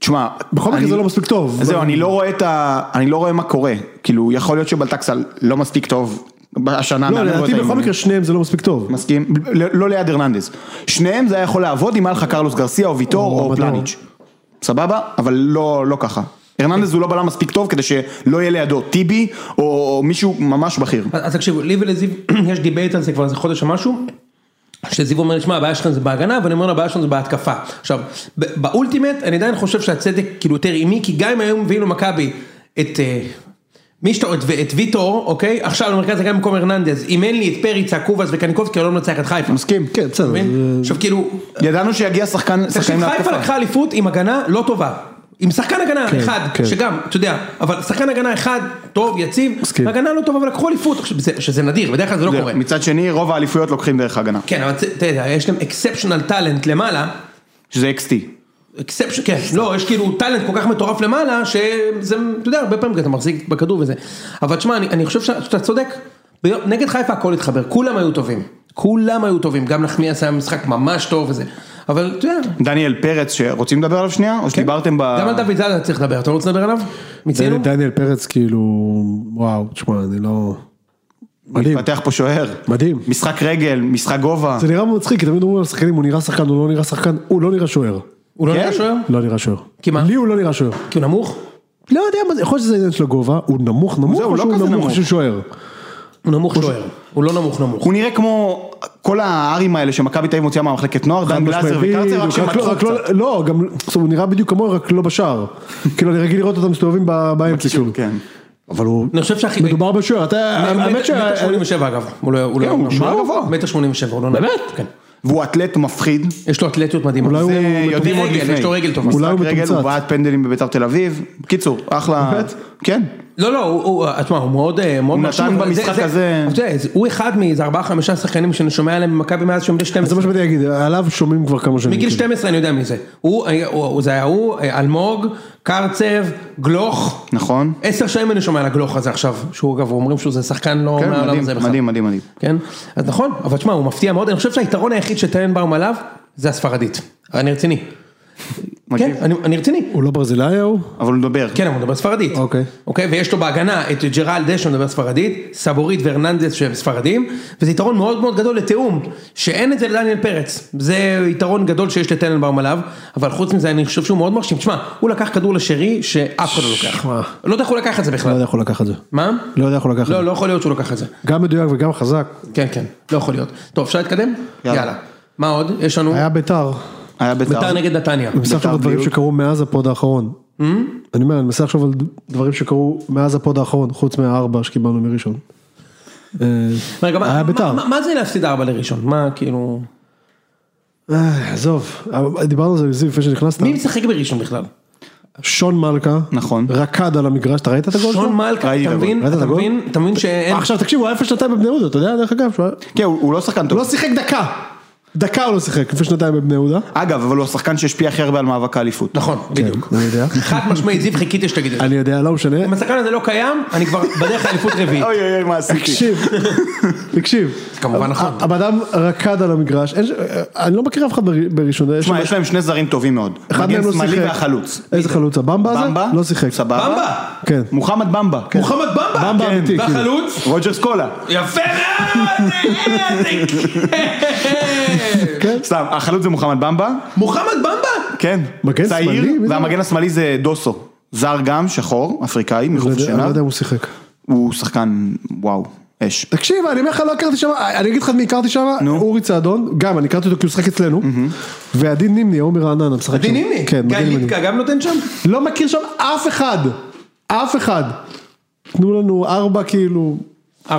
תשמע, בכל מקרה זה לא מספיק טוב. זהו, אני לא רואה את ה... אני לא רואה מה קורה. כאילו, יכול להיות שבלטקסה לא מספיק טוב השנה. לא, לדעתי בכל. מקרה שניהם זה לא מספיק טוב. מסכים, לא לא ליד הרננדז. שניהם זה היה יכול לעבוד אם היה לך קרלוס גרסיה או ויטור או. פלניץ'. סבבה? אבל לא לא ככה. הרננדז הוא לא בלם מספיק טוב כדי שלא יהיה לידו טיבי או מישהו ממש בכיר. אז תקשיבו, לי ולזיו *clears throat* יש debate על זה כבר איזה חודש או משהו, שזיו אומר שמע, הבעיה שלכם זה בהגנה, ואני אומר לו, הבעיה שלנו זה בהתקפה. עכשיו, ב ultimate, אני עדיין חושב שהצדק כאילו יותר עימי, כי גם אם היו מביאים למכבי את... מי שאתה, את, את ויטור, אוקיי? עכשיו למרכז הגנה במקום הרננדז, אם אין לי את פריצה, קובאס וקניקובסקי, אני לא מנצח את חיפה. מסכים. כן, בסדר. זה- עכשיו כאילו, ידענו שיגיע שחקן, שחקנים חיפה להתקפה. לקחה אליפות עם הגנה לא טובה. עם שחקן הגנה כן, אחד, כן. שגם, אתה יודע, אבל שחקן הגנה אחד, טוב, יציב, מסכים. הגנה לא טובה, אבל לקחו אליפות, זה- שזה נדיר, בדרך כלל זה לא זהו, קורה. מצד שני רוב האליפויות לוקחים דרך הגנה. כן, אבל אתה יודע, יש להם אקספשנל טאלנט למעלה, שזה XT. exception, כן, לא, יש כאילו talent כל כך מטורף למעלה, שזה, אתה יודע, הרבה פעמים אתה מחזיק בכדור וזה. אבל תשמע, אני, אני חושב שאתה צודק, נגד חיפה הכל התחבר, כולם היו טובים, כולם היו טובים, גם נחמיאס היה משחק ממש טוב וזה, אבל אתה יודע, דניאל פרץ שרוצים לדבר עליו שנייה? או שדיברתם ב... כן. גם על דוד זאדה צריך לדבר, אתה רוצה לדבר עליו? מיצינו? דני- דניאל פרץ כאילו, וואו, תשמע, אני לא... מדהים, מתפתח פה שוער. מדהים. משחק רגל, משחק גובה. זה נראה מצחיק, כי תמיד אומרים על שחקנים, הוא נראה שחקן, הוא לא נראה שחקן, הוא לא נראה שוער. הוא לא כן? נראה שוער? לא נראה שוער. כי מה? לי הוא לא נראה שוער. כי הוא נמוך? לא יודע מה זה, יכול להיות שזה עניין של הגובה, הוא נמוך נמוך או לא שהוא נמוך נמוך. של שוער? הוא נמוך שוער, הוא לא נמוך נמוך. הוא נראה כמו כל הארים האלה שמכבי תל אביב מוציאה מהמחלקת נוער, דן גלאזר וקרצר, רק לא- מתחו רק לא- קצת. לא, גם, זאת אומרת, הוא נראה בדיוק כמוהו, רק לא בשער. *laughs* כאילו, אני רגיל לראות אותם מסתובבים באמצע, כאילו. כן. אבל הוא, אני חושב שהכי... מדובר בשוער, אתה, האמת ש... מטר שמונים ושבע אגב, הוא לא... הוא לא- כן, הוא שוער גבוה. מטר שמונים ושבע, הוא לא נמוך. באמת? כן. והוא אתלט מפחיד. יש לו אתלטיות מדהימה. אולי הוא. יודעים עוד לפני. יש לו רגל טובה. אולי הוא רגל, מתומצת. הוא בעט פנדלים בביתר תל אביב. בקיצור, אחלה. באמת? כן. לא, לא, הוא- הוא, תשמע, הוא מאוד אה, מאוד הוא נתן זה- במשחק זה- הזה- יודע, זה- הוא אחד מאיזה ארבעה חמישה שחקנים שאני שומע עליהם במכבי מאז שהם בני זה 12. מה שבאתי להגיד, עליו שומעים כבר כמה שנים. מגיל כאילו. 12 אני יודע מי זה. הוא, הוא- זה היה הוא, אה, אלמוג, קרצב, גלוך. נכון. עשר שנים אני שומע על הגלוך הזה עכשיו, שהוא אגב, אומרים שהוא זה שחקן לא כן, מהעולם הזה בכלל. מדהים, מדהים, מדהים. כן, אז נכון, אבל תשמע, הוא מפתיע מאוד, אני חושב שהיתרון היחיד שטננבאום עליו, זה הספרדית. אני רציני. כן, אני אני רציני. הוא לא ברזילאי ההוא? אבל הוא מדבר. כן, הוא מדבר ספרדית. אוקיי. אוקיי, ויש לו בהגנה את ג'רלדה שמדבר ספרדית, סבורית והרננדס שהם ספרדים, וזה יתרון מאוד מאוד גדול לתיאום, שאין את זה לדניאל פרץ. זה יתרון גדול שיש לטננבאום עליו, אבל חוץ מזה אני חושב שהוא מאוד מרשים. תשמע, הוא לקח כדור לשרי שאף אחד לא לוקח. לא יודע איך הוא לקח את זה לא יודע בכלל. איך הוא לקח את זה. מה? לא יודע איך הוא לקח את לא, זה. לא יכול להיות שהוא לקח את זה. גם מדויק וגם חזק. כן, כן, לא יכול להיות. טוב, אפשר להתקדם? יאללה. יאללה. מה עוד? יש לנו היה ביתר. היה ביתר בית"ר. נגד נתניה. אני מנסה לחשוב על דברים. שקרו מאז ה pod האחרון. Hmm? אני אומר, אני מנסה לחשוב על דברים שקרו מאז ה pod האחרון, חוץ מהארבע שקיבלנו מראשון. אה, היה ביתר. מה- זה להפסיד ארבע לראשון? מה כאילו... אה, עזוב, דיברנו על זה זיו לפני שנכנסת. מי משחק בראשון בכלל? שון מלכה. נכון. רקד על המגרש, אתה ראית את הגול שלו? שון מלכה, אתה. מבין? אתה? מבין? אתה מבין שאין... עכשיו תקשיב, הוא היה אפס שנתיים בבני יהודה, אתה יודע דרך אגב, כן, הוא הוא לא שחקן הוא טוב. לא שיחק דקה. דקה הוא לא שיחק לפני שנתיים בבני יהודה. אגב, אבל הוא השחקן שהשפיע הכי הרבה על מאבק האליפות. נכון, בדיוק. אני יודע. חד משמעית, זיו חיכיתי שתגיד את זה. אני יודע, לא משנה. אם השחקן הזה לא קיים, אני כבר בדרך לאליפות רביעית. אוי אוי אוי, מה עשיתי? תקשיב, תקשיב. כמובן נכון. הבן אדם רקד על המגרש, אני לא מכיר אף אחד בר- בראשון. יש תשמע, יש להם שני זרים טובים מאוד. אחד מגן מהם לא שמאלי שיחק. והחלוץ. איזה חלוץ? הבמבה הזה? במבה? לא שיחק. סבבה. במבה! כן. מוחמד במבה. מוחמד במבה! במבה כן. אמיתי, כאילו. והחלוץ? רוג'ר סקולה. יפה מאוד! *laughs* סתם, החלוץ זה מוחמד במבה. מוחמד במבה? כן. מגן צעיר, שמאלי? מי זה? והמגן השמאלי זה דוסו. זר גם, שחור, אפריקאי, לא מחוף יודע- אני לא. יודע אם הוא שיחק. הוא שחקן, וואו, אש. תקשיב, אני אומר לך, לא הכרתי שם, אני אגיד לך את מי הכרתי שם, נו. אורי צעדון, גם, אני הכרתי אותו כי הוא משחק אצלנו, ועדין נימני, ההוא מרעננה, משחק שם. עדין נימני? כן, גיא מגן ימני. גם נותן שם? לא מכיר שם אף אחד, אף אחד. תנו לנו ארבע כאילו, 4-0?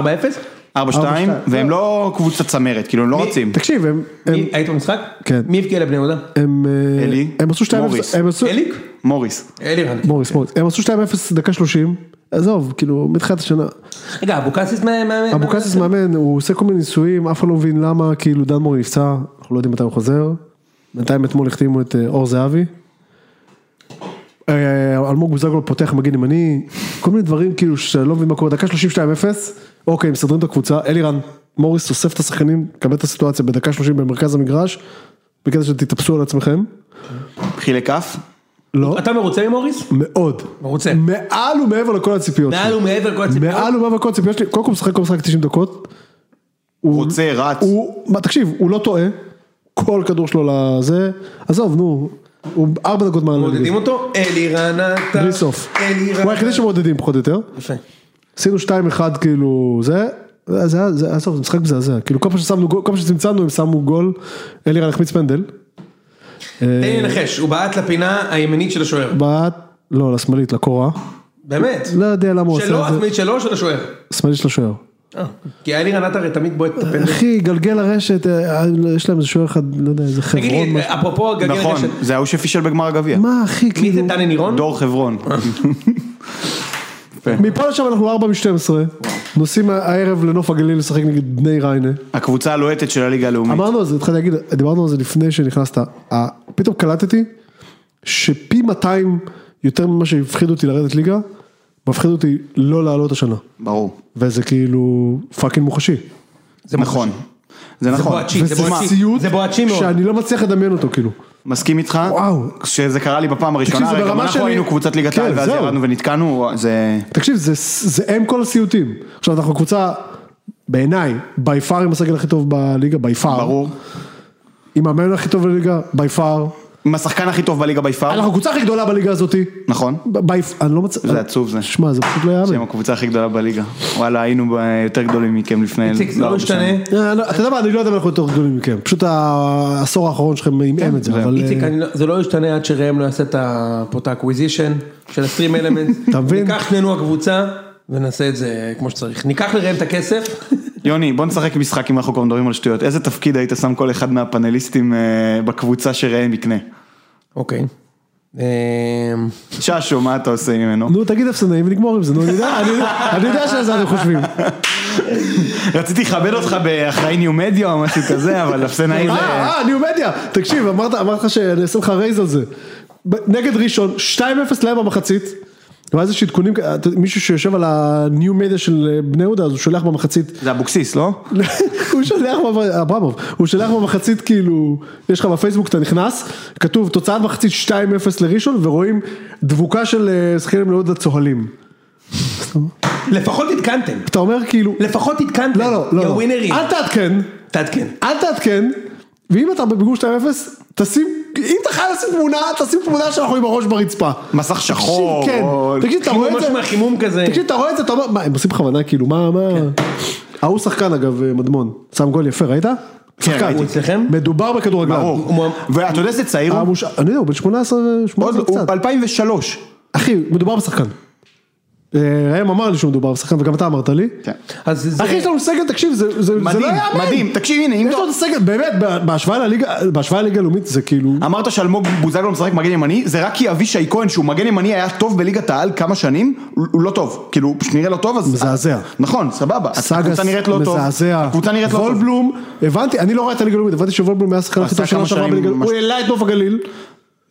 4-2, ארבע, והם לא קבוצה צמרת, כאילו הם לא רוצים. תקשיב, הם, היית במשחק? כן. מי הבקיע לבני יהודה? הם, אה, אלי, הם עשו 2-0, מוריס. אליק? מוריס. אלירן. מוריס, מוריס, הם עשו 2-0 דקה 30, עזוב, כאילו, מתחילת השנה, רגע, אבוקסיס. מה- אבוקסיס מאמן, הוא עושה כל מיני ניסויים, אף אחד לא מבין למה, כאילו דן מורי נפצע, אנחנו לא יודעים מתי הוא חוזר, בינתיים אתמול החתימו את אה, אור זהבי, אלמוג בוזגלו פותח מגן ימני, כל מיני דברים כאילו שאתה לא מבין מה קורה, דקה 32-0, אוקיי, מסדרים את הקבוצה, אלירן, מוריס אוסף את השחקנים, קבל את הסיטואציה בדקה 30 במרכז המגרש, בקטע שתתאפסו על עצמכם, חילק אף. לא, אתה מרוצה ממוריס? מאוד, מרוצה. מעל ומעבר לכל הציפיות שלי. מעל ומעבר לכל הציפיות? מעל ומעבר לכל הציפיות שלי, קודם כל הוא משחק כל משחק 90 דקות, רוצה, רץ. הוא, תקשיב, הוא לא טועה, כל כדור שלו לזה, עזוב, נו, הוא ארבע דקות מעל הליגה. אותו? אלירן אתה... בלי סוף. אלירן... הוא היחידי שמעודדים פחות או יותר. יפה. עשינו 2-1 כאילו, זה, זה היה, זה, עזוב, זה משחק מזעזע, כאילו כל פעם ששמנו כל פעם שצמצמנו הם שמו גול, אלירן החמיץ פנדל. תן לי לנחש, הוא בעט לפינה הימנית של השוער. בעט, לא, לשמאלית, לקורה, באמת? לא יודע למה הוא שלו, עשה את זה, עצמאית שלו או של השוער? שמאלית של השוער. אה, כי אלירן עטר הרי תמיד בועט את הפנדל. אחי, גלגל לרשת, אה, יש להם איזה שוער אחד, לא יודע, איזה תגיד חברון, לי, משהו. אפרופו גגל נכון, רשת, זה ההוא שפישל בגמר הגביע. מה אחי, מי זה כאילו, דני נירון? דור חברון. מפה לשם אנחנו 4 מ-12, נוסעים הערב לנוף הגליל לשחק נגד בני ריינה. הקבוצה הלוהטת של הליגה הלאומית. אמרנו על זה, התחלתי להגיד, דיברנו על זה לפני שנכנסת, פתאום קלטתי שפי 200 יותר ממה שהפחיד אותי לרדת ליגה, מפחיד אותי לא לעלות השנה. ברור. וזה כאילו fucking מוחשי. זה נכון. זה נכון. זה בועצ'י. זה בועצ'י מאוד. שאני לא מצליח לדמיין אותו כאילו. מסכים איתך? וואו. כשזה קרה לי בפעם הראשונה, הרי גם אנחנו היינו קבוצת ליגת כן, העל, ואז זהו. ירדנו ונתקענו, זה... תקשיב, זה, זה אם כל הסיוטים. עכשיו אנחנו קבוצה, בעיניי, by far עם הסגל הכי טוב בליגה, by far. ברור. עם המאמן הכי טוב בליגה, by far. עם השחקן הכי טוב בליגה by far. אנחנו הקבוצה הכי גדולה בליגה הזאתי. נכון. בי אני לא מצליח. זה עצוב זה. שמע, זה פשוט לא יאמן. שהם הקבוצה הכי גדולה בליגה. וואלה, היינו יותר גדולים מכם לפני... איציק, זה לא הרבה משתנה. שנים. אה, לא, אתה יודע מה, אני לא יודע אם אנחנו יותר גדולים מכם. פשוט העשור האחרון שלכם עמעם את זה, זהו. אבל... איציק, אה, לא- זה לא ישתנה עד שראם לא יעשה את ה- פה את ה acquisition של הסטרים אלמנט. *laughs* אתה מבין? ניקח שנינו הקבוצה ונעשה את זה כמו שצריך. ניקח לראם את הכסף. יוני, בוא נשחק משחק אם אנחנו כבר מדברים על שטויות. איזה תפקיד היית שם כל אחד מהפאנליסטים אה, בקבוצה שראם יקנה? אוקיי. אמ, ששו, מה אתה עושה ממנו? נו, תגיד אפסנאים ונגמור עם זה, נו, אני יודע, אני יודע- אני יודע שעל זה אתם חושבים. רציתי לכבד אותך באחראי ניו מדיה או משהו כזה, אבל אפסנאי זה... אה, אה, ניו מדיה, תקשיב, אמרת לך שאני אעשה לך רייז על זה. נגד ראשון, 2-0 להם במחצית, ואז יש עדכונים, אתה- מישהו שיושב על הניו מדיה של אה, בני יהודה, אז הוא שולח במחצית, זה אבוקסיס, לא? *laughs* הוא שולח, אברמוב, הוא שולח במחצית כאילו, יש לך בפייסבוק, אתה נכנס, כתוב תוצאת מחצית 2-0 לראשון, ורואים דבוקה של אה, שחקנים בני יהודה צוהלים. *laughs* לפחות עדכנתם. אתה אומר כאילו, לפחות עדכנתם. לא, לא, לא, יא לא. ווינרים. אל תעדכן, תעדכן. אל תעדכן, ואם אתה בפיגור 2-0, תשים, אם אתה חייב לשים תמונה, תשים תמונה שאנחנו עם הראש ברצפה. מסך שחור. תקשיב, כן, תקשיב, אתה רואה את משהו זה, מהחימום כזה. תקשיב, אתה רואה את זה, אתה אומר, מה, הם עושים בכוונה, כאילו, מה, מה, ההוא שחקן אגב, מדמון, שם גול יפה, ראית? שחקן. הוא אצלכם? מדובר בכדורגלן. ברור. הוא- ואתה יודע איזה צעיר הוא? אני יודע, הוא בן 18, עוד 18 לא, הוא קצת. ב-2003. אחי, מדובר בשחקן. אה, ראם אמר לי שהוא מדובר בשחקן, וגם אתה אמרת לי. כן. אחי, יש לנו סגל, תקשיב, זה זה- זה לא יאמן. מדהים, תקשיב הנה, אם יש. לנו סגל, באמת, בהשוואה לליגה, בהשוואה לליגה הלאומית, זה כאילו... אמרת שאלמוג בוזגלו משחק מגן ימני, זה רק כי אבישי כהן שהוא מגן ימני היה טוב בליגת העל כמה שנים, הוא לא טוב, כאילו נראה לא טוב אז... מזעזע. נכון, סבבה, הקבוצה נראית לא טוב, מזעזע, הקבוצה נראית לא טוב, וולבלום, הבנתי, אני לא רואה את הליגה הלאומית, הבנתי שוולבלום היה השחקן הכי טוב שנה שעברה בליגה הוא העלה את נוף הגליל,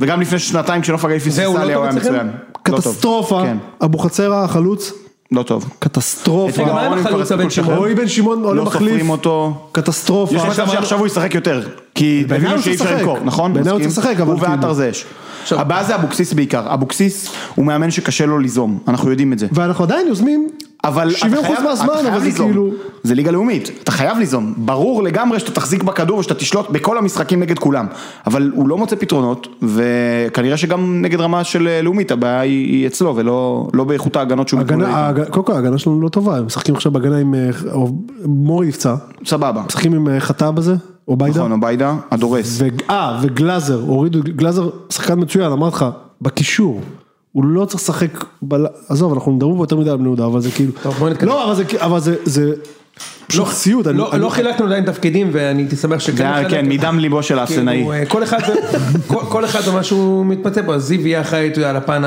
וגם לפני שנתיים כשנוף הגליל זהו, פיססה לא הוא היה? מצוין, קטסטרופה, כן, אבוחצירא החלוץ, לא טוב, קטסטרופה, רגע, מה עם החלוץ הבן שמעון? רועי בן שמעון עולה לא מחליף, סופרים אותו, קטסטרופה, יש מצב שעכשיו הוא ישחק יותר, כי בעיניי הבינו הוא שאי אפשר צריך למכור, לשחק. נכון? בעיניי הוא? צריך לשחק, אבל הוא ועטר כאילו- זה אש, הבעיה זה אבוקסיס בעיקר, אבוקסיס הוא מאמן שקשה לו ליזום, אנחנו יודעים את זה. ואנחנו עדיין יוזמים אבל 70% אתה חייב- מהזמן, אבל חייב זה ליזום. כאילו- זה ליגה לאומית, אתה חייב ליזום, ברור לגמרי שאתה תחזיק בכדור ושאתה תשלוט בכל המשחקים נגד כולם, אבל הוא לא מוצא פתרונות, וכנראה שגם נגד רמה של אה, לאומית הבעיה היא אצלו ולא לא באיכות ההגנות שהוא מתמודד קודם כל ההגנה שלנו לא טובה, הם משחקים עכשיו בהגנה עם, אה, או- מורי נפצע, סבבה, משחקים עם אה, חטא בזה, או ביידה, נכון, אוביידה, הדורס, ו- אה, וגלאזר, הורידו, גלאזר שחקן מצוין, אמרתי לך, בקישור, הוא לא צריך לשחק, בל... עזוב, אנחנו מדברים פה יותר מדי על בני יהודה, אבל זה כאילו, טוב, בוא נתקדם. לא, אבל זה, אבל זה, זה פשוט סיוט, אני- לא אני- לא חילקנו עדיין תפקידים ואני הייתי שמח שכן. זה היה, נחלק. כן, מדם ליבו של האפסנאי, כאילו, אה, כל אחד, כל- כל אחד במה שהוא מתמצא אז זיו יהיה אחראי אתה יודע, על הפן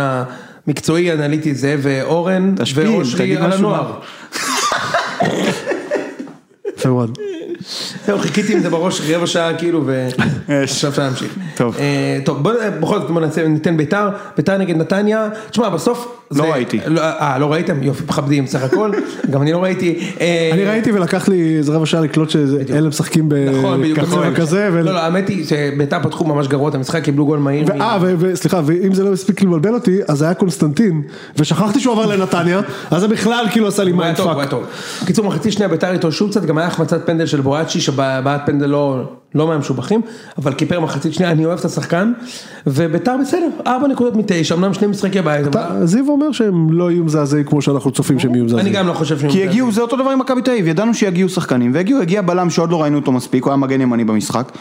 המקצועי, אנליטי, זה, ואורן, ואושרי על. הנוער. *laughs* יפה מאוד. זהו, חיכיתי עם זה בראש רבע שעה כאילו, ועכשיו *laughs* אפשר להמשיך. טוב. אה, טוב, בוא בכל זאת בוא ניתן ביתר, ביתר נגד נתניה, תשמע בסוף, לא ראיתי. לא, אה, לא ראיתם? יופי, מכבדים סך הכל, *laughs* גם אני לא ראיתי. אה, אני ראיתי ולקח לי איזה רבע שעה לקלוט שאלה משחקים. בכזה נכון. וכזה, ו- לא, לא, האמת היא שביתר פתחו ממש גרוע את המשחק, קיבלו גול מהיר. אה, וסליחה, ואם זה לא הספיק לבלבל אותי, אז היה קונסטנטין, ושכחתי שהוא עבר לנתניה, אז זה בכלל כאילו עשה לי הוא היה mind טוב, הוא fuck. היה טוב. קיצור מחצית שנייה ביתר איתו שוב קצת, גם היה החמצת פנדל של בואצ'י, שבעט פנדל לא, לא מהמשובחים, אבל keeper מחצית שנייה, אני אוהב את השחקן, וביתר בסדר, ארבע נקודות מתשע, אמנם שני משחקי בית, אבל זיו אומר שהם לא יהיו מזעזעים כמו שאנחנו צופים שהם יהיו אני מזעזעים. גם לא חושב שהם... כי הגיעו, זה אותו דבר עם מכבי תל אביב, ידענו שיגיעו שחקנים, והגיעו, הגיע בלם שעוד לא ראינו אותו מספיק, הוא היה מגן ימני במשחק,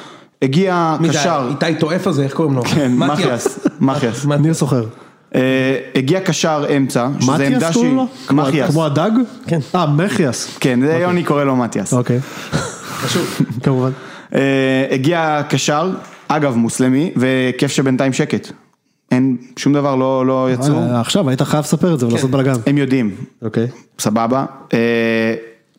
הגיע קשר? איתי טועף הזה, איך קוראים לו? כן, מחיאס, מחיאס. ניר סוחר. אה, הגיע קשר אמצע, שזה עמדה מתיאס קוראים לו? כמו- מחיאס, כמו הדג? כן. אה, מחיאס. כן, זה יוני קורא לו מתיאס. אוקיי. חשוב. *laughs* כמובן. אה, הגיע קשר, אגב מוסלמי, וכיף שבינתיים שקט. אין, שום דבר לא לא יצאו, אה, עכשיו היית חייב לספר את זה ולעשות בלאגן. הם יודעים, אוקיי. סבבה.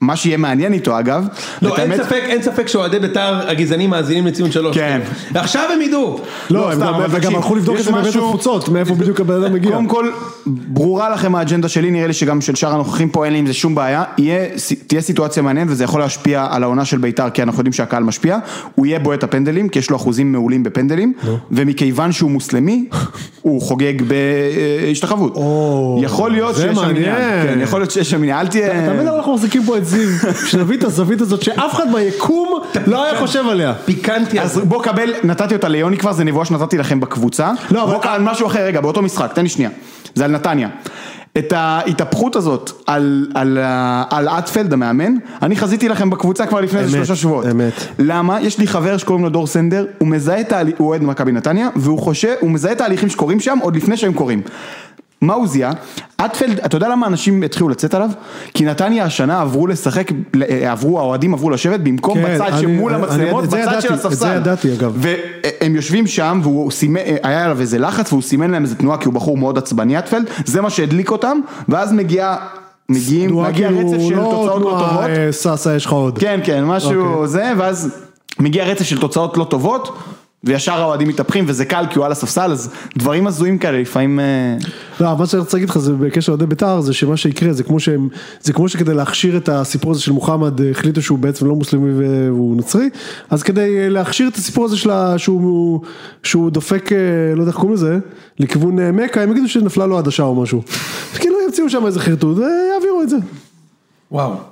אה, מה שיהיה מעניין איתו אגב, לא, אין האמת- ספק, אין ספק שאוהדי בית"ר הגזענים מאזינים לציון שלוש. כן. עכשיו הם ידעו. לא, הם סתם, גם- הלכו לבדוק יש את זה בבית משהו- התפוצות, מאיפה בדיוק הבן אדם מגיע. קודם כל, ברורה לכם האג'נדה שלי, נראה לי שגם של שאר הנוכחים פה אין לי עם זה שום בעיה, יהיה, תהיה סיטואציה מעניינת וזה יכול להשפיע על העונה של בית"ר כי אנחנו יודעים שהקהל משפיע, הוא יהיה בועט הפנדלים כי יש לו אחוזים מעולים בפנדלים, ומכיוון שהוא מוסלמי, הוא חוגג בהשתחוות. או, יכול להיות שיש שם. עניין, זיו, שנביא את הזווית הזאת שאף אחד ביקום לא היה חושב עליה. פיקנטי. אז. בוא קבל, נתתי אותה ליוני כבר, זה נבואה שנתתי לכם בקבוצה. לא, אבל- בוא על משהו אחר, רגע, באותו משחק, תן לי שנייה. זה על נתניה. את ההתהפכות הזאת על, על, על אטפלד המאמן, אני חזיתי לכם בקבוצה כבר לפני איזה שלושה שבועות. אמת. למה? יש לי חבר שקוראים לו דור סנדר, הוא מזהה את ההליכים, הוא אוהד מכבי נתניה, והוא חושב, הוא מזהה את ההליכים שקורים שם עוד לפני שהם קורים. מה הוא זיהה? אטפלד, אתה יודע למה אנשים התחילו לצאת עליו? כי נתניה השנה עברו לשחק, עברו, האוהדים עברו לשבת במקום כן, בצד אני- שמול אני- המצלמות, בצד ידעתי, של את זה הספסל. ידעתי, אגב. והם יושבים שם והוא סימן, היה עליו איזה לחץ והוא סימן להם איזה תנועה כי הוא בחור מאוד עצבני אטפלד, זה מה שהדליק אותם, ואז מגיע, מגיעים, מגיע כאילו, רצף של לא תוצאות לא טובות. אה, סאסה יש לך עוד. כן, כן, משהו אוקיי. זה, ואז מגיע רצף של תוצאות לא טובות, וישר האוהדים מתהפכים, וזה קל כי הוא על הספסל, אז דברים הזויים כאלה לפעמים... אה, לא, מה שאני רוצה להגיד לך זה בקשר לאוהדי בית"ר זה שמה שיקרה זה כמו שהם, זה כמו שכדי להכשיר את הסיפור הזה של מוחמד אה, החליטו שהוא בעצם לא מוסלמי והוא נוצרי, אז כדי אה, להכשיר את הסיפור הזה שלה שהוא, שהוא דופק, לא יודע איך קוראים לזה, לכיוון מכה, הם יגידו שנפלה לו עדשה או משהו. כאילו ימציאו שם איזה חרטוט ויעבירו את זה. וואו.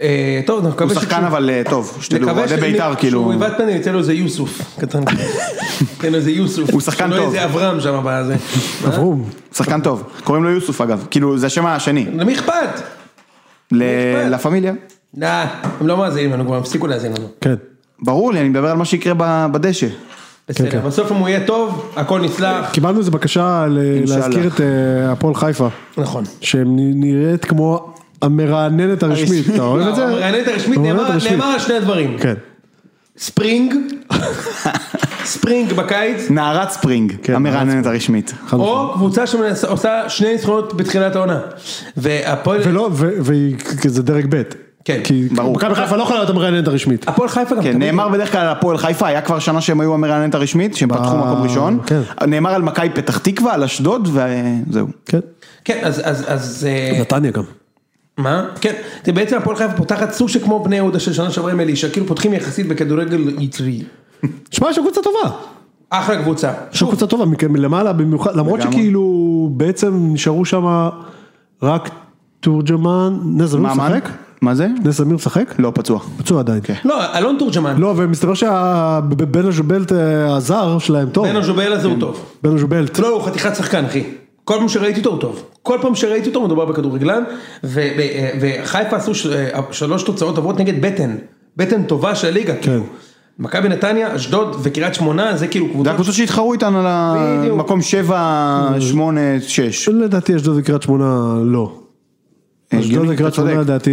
אה, טוב, מקווה הוא שחקן אבל אה, טוב, שתדעו, נקווה אוהדי בית"ר כאילו, שהוא יבעט פנדל יצא לו איזה יוסוף, קטן. תן *laughs* לו איזה יוסוף. הוא שחקן שלא טוב. איזה אברהם שם בזה. אברום. שחקן טוב, קוראים לו יוסוף אגב, כאילו זה השם השני, למי אכפת? לה פמיליה. nah, הם לא מאזינים לנו, כבר הפסיקו להאזין לנו. כן. ברור לי, אני מדבר על מה שיקרה בדשא. בסדר, כן. בסוף אם הוא יהיה טוב, הכל נסלח. קיבלנו איזה בקשה. להזכיר את אה, הפועל חיפה, נכון. שנראית כמו המרעננת הרשמית, אתה אוהב את זה? הרשמית המרעננת הרשמית. נאמר על שני דברים. כן. ספרינג, *laughs* ספרינג בקיץ, נערת ספרינג, כן, המרעננת הרשמית. או קבוצה שעושה שני ניצחונות בתחילת העונה. והפועל ולא, ו- והיא, זה דרג ב'. כן. כי ברור. מכבי חיפה לא יכולה להיות המרעננת הרשמית. הפועל חיפה גם כן, נאמר בדרך כלל על הפועל חיפה, היה כבר שנה שהם היו המרעננת הרשמית, שהם פתחו מקום ראשון. כן. נאמר על מכבי פתח תקווה, על אשדוד, וזהו. כן. כן, אז, אז, אז, אה, נתניה גם. מה? כן, זה בעצם הפועל חיפה פותחת סוג שכמו בני יהודה של שנה שעברה עם אלישע, כאילו פותחים יחסית בכדורגל יצרי. שמע, יש קבוצה טובה. אחלה קבוצה. יש קבוצה טובה מלמעלה במיוחד, למרות. שכאילו בעצם נשארו שם רק תורג'מן, נס מה? משחק? מה זה? נס זמיר משחק? לא, פצוע. פצוע עדיין. לא, אלון תורג'מן, לא, ומסתבר שבן הז'ובלט אה, הזר שלהם טוב. בן הז'ובל הזה הוא טוב. בן הז'ובלט. לא, הוא חתיכת שחקן, אחי. כל פעם שראיתי אותו הוא טוב. כל פעם שראיתי אותו מדובר בכדורגלן, ו- ו- וחיפה עשו של- שלוש תוצאות טובות נגד בטן. בטן טובה של הליגה. כאילו. מכבי נתניה, אשדוד וקריית שמונה, זה כאילו זה קבוצות. הקבוצות שהתחרו איתן על. המקום 7, 8, 6. לדעתי אשדוד וקריית שמונה לא. אשדוד וקריית שמונה לדעתי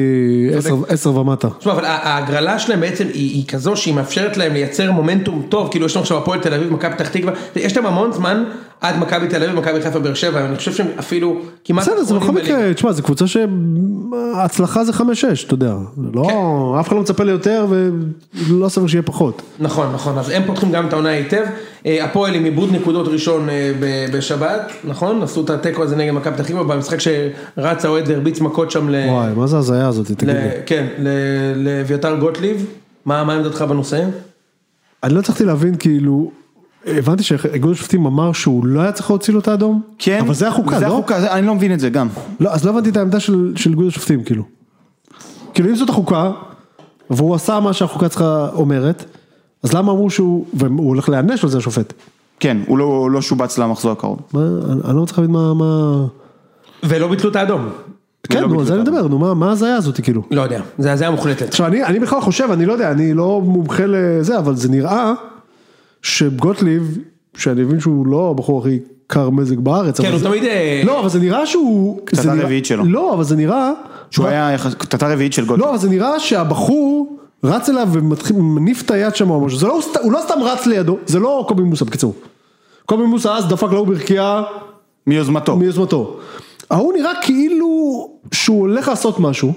עשר- עשר ומטה. תשמע, אבל ההגרלה שלהם בעצם היא כזו שהיא מאפשרת להם לייצר מומנטום טוב, כאילו יש לנו עכשיו הפועל תל אביב, מכבי פתח תקווה, יש להם המון זמן עד מכבי תל אביב, מכבי חיפה, באר שבע, אני חושב שהם אפילו כמעט בסדר, זה בכל. מקרה, תשמע, זו קבוצה שההצלחה זה חמש-שש, אתה יודע. לא, אף אחד לא מצפה ליותר ולא סביר שיהיה פחות. נכון, נכון, אז הם פותחים גם את העונה היטב, אה, הפועל עם עיבוד נקודות ראשון אה, בשבת, נכון? עשו את התיקו הזה נגד מכבי פתח תקווה, במשחק שרץ האוהד והרביץ מכות שם, ל... וואי, מה זה ההזיה הזאת, תגיד לי. כן, לאביתר גוטליב, מה עמדתך בנושא? אני לא הצלחתי להבין, כאילו, הבנתי שאיגוד השופטים אמר שהוא לא היה צריך להוציא לו את האדום. כן. אבל זה החוקה, זה לא? החוקה, זה- אני לא מבין את זה גם. לא, אז לא הבנתי את העמדה של של איגוד השופטים, כאילו. כאילו, אם זאת החוקה, והוא עשה מה שהחוקה צריכה אומרת, אז למה אמרו שהוא, והוא הולך להיענש על זה השופט. כן, הוא לא- הוא לא שובץ למחזור הקרוב. מה, אני אני לא מצליח להבין מה, מה... ולא ביטלו את האדום. כן, נו, על זה אני מדבר, נו, מה- מה ההזיה הזאת, כאילו. לא יודע, זה הזיה מוחלטת. עכשיו, אני, אני בכלל חושב, אני לא יודע, אני לא מומחה לזה, אבל זה נראה שגוטליב, שאני מבין שהוא לא הבחור הכי קר מזג בארץ, כן, הוא זה- תמיד... אה, לא, אבל זה נראה שהוא... קטטה רביעית שלו. לא, אבל זה נראה... שהוא היה יחס- קטטה רביעית של גוטליב. לא, אבל זה נראה שהבחור רץ אליו ומתחיל, מניף את היד שם או משהו, לא, הוא לא סתם רץ לידו, זה לא קובי מוסה בקיצור. קובי מוסה אז דפק לו ברכייה מיוזמתו. מיוזמתו. ההוא נראה כאילו שהוא הולך לעשות משהו,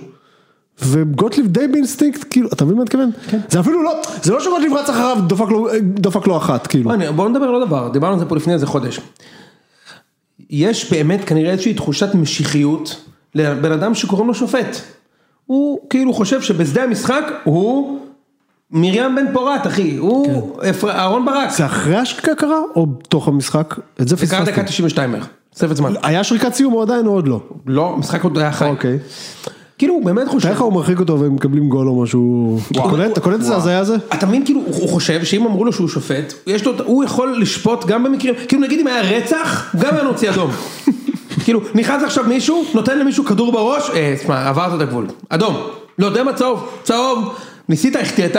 וגוטליב די באינסטינקט, כאילו, אתה מבין מה אני מתכוון? זה אפילו לא, זה לא שגוטליב רץ אחריו, דפק לו, לו אחת, כאילו. בוא, אני- בוא נדבר על עוד דבר, דיברנו על זה פה לפני איזה חודש. יש באמת כנראה איזושהי תחושת משיחיות לבן אדם שקוראים לו שופט. הוא כאילו חושב שבשדה המשחק הוא מרים בן פורת אחי, הוא אפר- אהרון ברק. זה אחרי קרה, או בתוך המשחק? את זה זה קרה דקה פספסתי. 92 בערך, תוספת זמן. היה שריקת סיום או עדיין או עוד לא? לא, משחק עוד היה חי. אוקיי. כאילו הוא באמת חושב. לך הוא מרחיק אותו והם מקבלים גול או משהו. אתה קולט- את זה הזיה הזה? אתה מבין כאילו הוא חושב שאם אמרו לו שהוא שופט, יש לו, הוא יכול לשפוט גם במקרים, כאילו נגיד אם היה רצח, גם היה נוציא אדום. *laughs* כאילו נכנס עכשיו מישהו, נותן למישהו כדור בראש, אה, תשמע עברת את הגבול, אדום, לא יודע מה צהוב, צהוב, ניסית החטאת,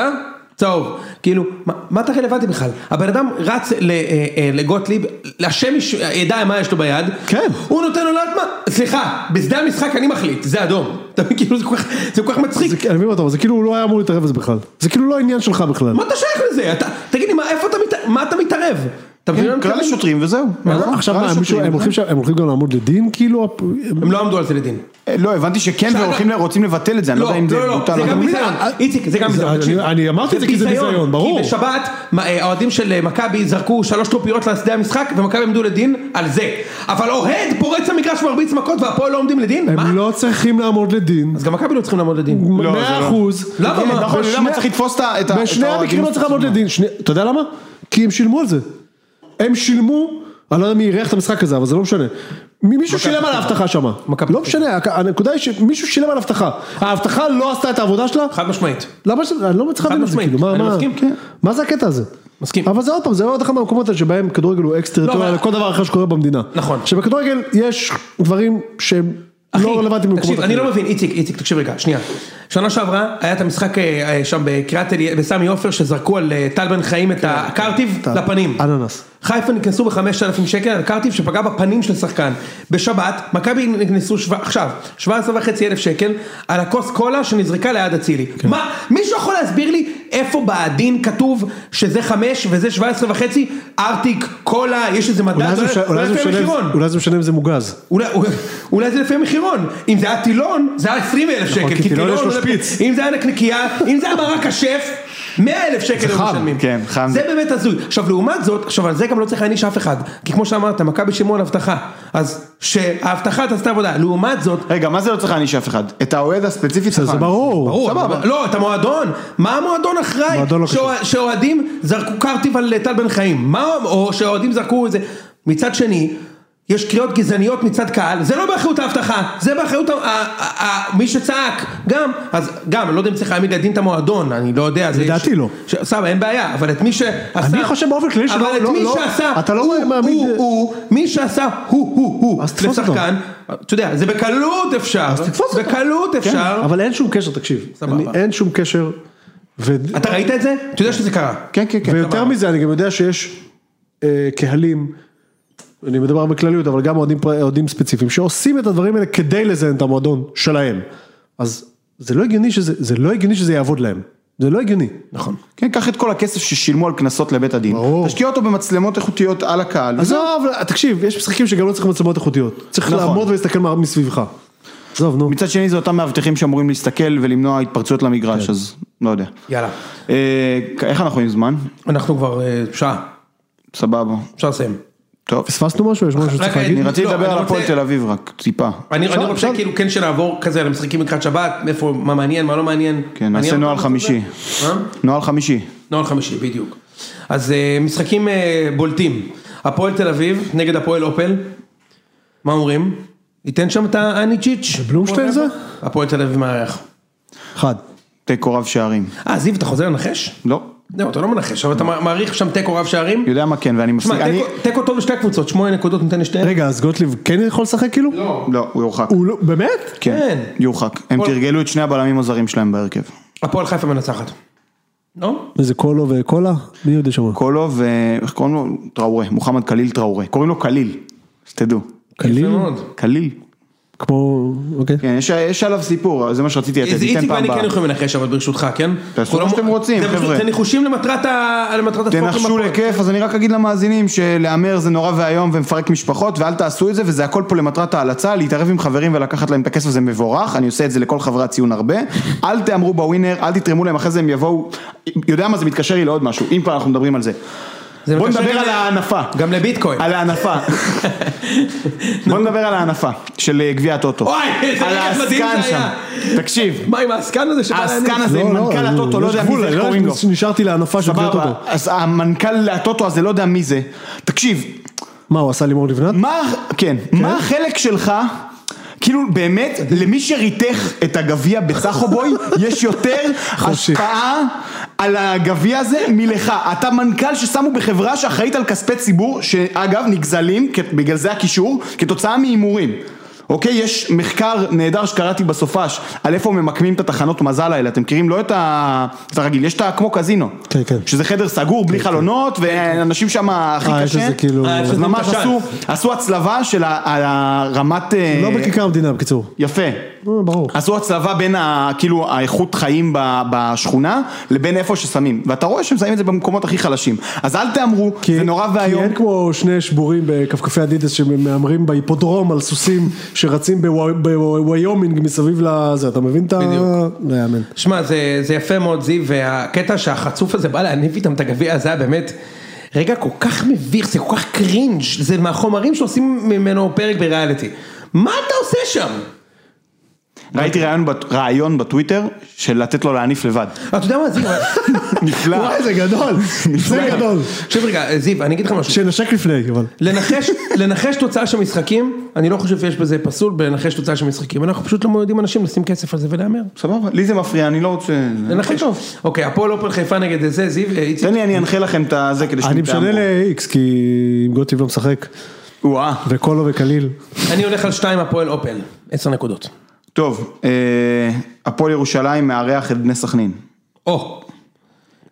צהוב, כאילו מה, מה אתה רלוונטי בכלל, הבן אדם רץ אה, אה, לגוטליב, השם ידע מה יש לו ביד, כן. הוא נותן לו לא יודעת מה, סליחה, בשדה המשחק אני מחליט, זה אדום, אתה מבין כאילו זה כל כך- זה כל כך מצחיק, זה- אני מבין אותו, אבל זה כאילו הוא לא היה אמור להתערב בזה בכלל. זה כאילו לא עניין שלך בכלל. מה אתה שייך לזה? אתה, תגיד לי, מה, איפה אתה, מת, מה אתה מתערב? אתה מבין אני קרא מתכוון? לשוטרים וזהו. עכשיו מה, מישהו- לשוטרים. הם הולכים שם- הם הולכים גם לעמוד לדין כאילו? הם לא עמדו על זה לדין. לא, הבנתי שכן והולכים, רוצים לבטל את זה, אני לא יודע אם זה לא, לא, בוטל. זה גם לא. ביזיון, איציק, זה גם ביזיון, אני- אמרתי את זה כי זה ביזיון, ברור. כי בשבת, אה, האוהדים של אה, מכבי זרקו שלוש טרופיות לשדה המשחק, ומכבי עמדו לדין על זה. אבל אוהד פורץ למגרש ומרביץ מכות, והפועל לא עומדים לדין? הם לא צריכים לעמוד לדין. אז גם מכבי לא צריכים לעמוד לדין. לא, מאה לא. אחוז. למה? כן, מה? נכון, אני יודע בשני- מה צריך לתפוס את ה- את ה- את בשני האוהדים המקרים לא צריך לעמוד. לדין. אתה יודע למה? כי הם שילמו על זה. הם שילמו, אני לא יודע מי אירח את המשחק הזה, אבל זה לא משנה. מי- מישהו שילם על האבטחה שם. לא משנה, הנקודה היא שמישהו שילם על האבטחה. האבטחה לא עשתה את העבודה שלה? חד משמעית. למה ש... אני לא מצליח להבין את זה. כאילו, מה, כן. מה זה הקטע הזה? מסכים. אבל זה עוד פעם, זה עוד אחד מהמקומות האלה שבהם כדורגל הוא אקס טריטוריה אבל- לכל דבר אחר שקורה במדינה. נכון. שבכדורגל יש דברים שהם לא רלוונטיים במקומות תקשיב, אני אחרים. לא מבין, איציק, איציק, תקשיב רגע, שנייה. שנה שעברה היה את המשחק אה, אה, שם בקריית אלי, בסמי עופר, שזרקו על אה, טל בן חיים את הקרטיב טל. לפנים. אננס. חיפה נכנסו בחמשת אלפים שקל על קרטיב שפגע בפנים של שחקן. בשבת, מכבי נכנסו שו... עכשיו, 17 וחצי אלף שקל על הכוס קולה שנזרקה ליד אצילי. כן. מה, מישהו יכול להסביר לי איפה בעדין כתוב שזה חמש וזה 17 וחצי, ארטיק, קולה, יש איזה מדד, אולי זה משנה- אם זה מוגז. אולי, אולי זה לפי המחירון, אם זה היה טילון, זה היה 20 אלף שקל, נכון, כי טילון יש לו שפיץ. אם זה היה נקניקייה, אם זה היה ברק השף, 100 אלף שקל חם, משלמים. כן, חם. זה באמת הזוי. עכשיו לעומת זאת, עכשיו על זה גם לא צריך להעניש אף אחד, כי כמו שאמרת, מכבי שילמו על אבטחה, אז שהאבטחה תעשתה עבודה, לעומת זאת, רגע, מה זה לא צריך להעניש אף אחד? את האוהד הספציפי צריך זה להעניש. ברור. ברור, סבבה. לא, את המועדון, מה המועדון אחראי, מועדון לא. שאוהדים זרקו קרטיב על טל בן חיים, מה, או שהאוהדים זרקו איזה, מצד שני, יש קריאות גזעניות מצד קהל, זה לא באחריות האבטחה, זה באחריות מי שצעק, גם, אז גם, אני לא יודע אם צריך להעמיד לדין את המועדון, אני לא יודע, זה- לדעתי לא. סבבה, אין בעיה, אבל את מי שעשה, אני חושב באופן כללי שלא- אבל את לא- מי לא- שעשה, אתה לא הוא, מעמיד- הוא, הוא, מי שעשה, הוא, הוא, הוא, אז. לשחקן, אתה יודע, זה בקלות אפשר, תתפוס אותו. בקלות אפשר, אבל אין שום קשר, תקשיב. סבבה. אני- אין שום קשר. אתה ראית את זה? אתה יודע שזה קרה. כן, כן, כן. ויותר מזה, אני גם יודע שיש אה, קהלים, אני מדבר בכלליות, אבל גם אוהדים ספציפיים, שעושים את הדברים האלה כדי לזיין את המועדון שלהם. אז זה לא הגיוני שזה, זה לא הגיוני שזה יעבוד להם. זה לא הגיוני. נכון. כן, קח את כל הכסף ששילמו על קנסות לבית הדין. ברור. תשקיע אותו במצלמות איכותיות על הקהל. עזוב, תקשיב, יש משחקים שגם לא צריך מצלמות איכותיות. צריך נכון. לעמוד ולהסתכל מסביבך. עזוב, נו. מצד שני זה אותם מאבטחים שאמורים להסתכל ולמנוע התפרצויות למגרש, אז לא יודע. יאללה. אה, איך אנחנו עם זמן? אנחנו כבר אה, שעה, סבבה. אפשר לסיים. טוב. פספסנו משהו? יש משהו שצריך להגיד? אני רציתי לא, לדבר על הפועל תל אביב רק, טיפה. אני רוצה. כאילו כן שנעבור כזה על המשחקים לקראת שבת, איפה, מה מעניין, מה לא מעניין. כן, נעשה נוהל? חמישי. מה? נוהל חמישי. נוהל חמישי, בדיוק. אז אה, משחקים אה, בולטים. הפועל תל אביב נגד הפועל אופל. מה אומרים? ניתן שם את האניצ'יץ'? בלומשטיין זה? הפועל תל אביב מארח. אחד. תיקו רב שערים. אה, זיו, אתה חוזר לנחש? לא. לא, אתה לא מנחש, אבל אתה מעריך שם תיקו רב שערים? יודע מה כן, ואני מפסיק. תשמע. תיקו- טוב לשתי הקבוצות, שמונה נקודות נותן לשתיהן. רגע, אז גוטליב כן יכול לשחק כאילו? לא. לא, הוא יורחק. הוא לא, באמת? כן, כן. יורחק. הם תרגלו את שני הבלמים הזרים שלהם בהרכב. הפועל חיפה מנצחת. לא? איזה קולו וקולה? מי יודע שם? קולו ו... איך קוראים לו? טראורה. מוחמד קליל טראורה. קוראים לו קליל. שתדעו. קליל? קליל. כמו, אוקיי. כן, יש, יש עליו סיפור, זה מה שרציתי לתת, ניתן איציק פעם ואני כן הבאה. יכולים לנחש, אבל ברשותך, כן? תעשו מה שאתם רוצים, חבר'ה. זה ניחושים למטרת ה- למטרת הספורט. תנחשו. לכיף, אז אני רק אגיד למאזינים שלהמר זה נורא ואיום ומפרק משפחות ואל תעשו את זה וזה הכל פה למטרת ההלצה, להתערב עם חברים ולקחת להם את הכסף זה מבורך, אני עושה את זה לכל חברי הציון הרבה, אל תהמרו בווינר, אל תתרמו להם, אחרי זה הם יבואו, יודע מה זה מתקשר לי לעוד משהו, אם כבר אנחנו מדברים על זה. בוא נדבר גם על ההנפה. גם לביטקוין. על ההנפה. *laughs* בוא נדבר על ההנפה של אה, גביע הטוטו. אוי, איזה על רגע מדהים העסקן זה היה. תקשיב, מה עם העסקן הזה שבא העסקן להניף? הזה, מנכ"ל הטוטו, לא יודע מי זה, איך קוראים לו. נשארתי להנפה של גביע סבבה, טוטו. אז המנכ"ל הטוטו הזה, לא יודע מי זה. תקשיב, מה, הוא עשה לימור לבנת? מה, כן, מה החלק שלך, כאילו באמת, למי שריתך את הגביע בסחובוי, יש יותר. השפעה על הגביע הזה מלך. אתה מנכ"ל ששמו בחברה שאחראית על כספי ציבור, שאגב נגזלים, בגלל זה הקישור, כתוצאה מהימורים. אוקיי, יש מחקר נהדר שקראתי בסופש על איפה ממקמים את התחנות מזל האלה, אתם מכירים לא את ה... את הרגיל, יש את ה... כמו קזינו. כן, כן. שזה חדר סגור, בלי חלונות, ואנשים שם הכי אה, יש קשה. כאילו- אה, אז ממש תש"ן. עשו, עשו הצלבה של ה- הרמת... אה, לא בכיכר המדינה, בקיצור. יפה. אה, ברור. עשו הצלבה בין ה, כאילו האיכות חיים ב- בשכונה לבין איפה ששמים ואתה רואה שהם שמים את זה במקומות הכי חלשים אז אל תאמרו זה נורא כי ואיום אין כמו שני שבורים בכפכפי אדידס שמהמרים בהיפודרום על סוסים שרצים בוו- בוויומינג מסביב לזה, אתה מבין את ה... בדיוק. לא יאמן. שמע, זה, זה יפה מאוד זיו, והקטע שהחצוף הזה בא להניף איתם את הגביע הזה היה באמת רגע כל כך מביך, זה כל כך קרינג', זה מהחומרים שעושים ממנו פרק בריאליטי. מה אתה עושה שם? ראיתי רעיון בת- רעיון בטוויטר של לתת לו להניף לבד. אתה יודע מה זיו? *laughs* נפלא. וואי זה גדול, *laughs* זה גדול. תקשיב רגע, זיו, אני אגיד לך משהו. שנשק לפני, אבל. לנחש, לנחש תוצאה של משחקים, אני לא חושב שיש בזה פסול בלנחש תוצאה של משחקים, אנחנו פשוט לא מעודדים אנשים לשים כסף על זה ולהמר. סבבה, לי זה מפריע, אני לא רוצה... לנחש. אוקיי, הפועל אופן חיפה נגד זה, זיו, איציק. תן לי, אני אנחה לכם את הזה כדי אני שתתאמו. משנה ל-X כי אם גוטליב לא משחק, וואה. וקולו וקליל. אני הולך על שתיים הפועל אופל, עשר נקודות. טוב, אה, הפועל ירושלים מארח את בני סכנין. או.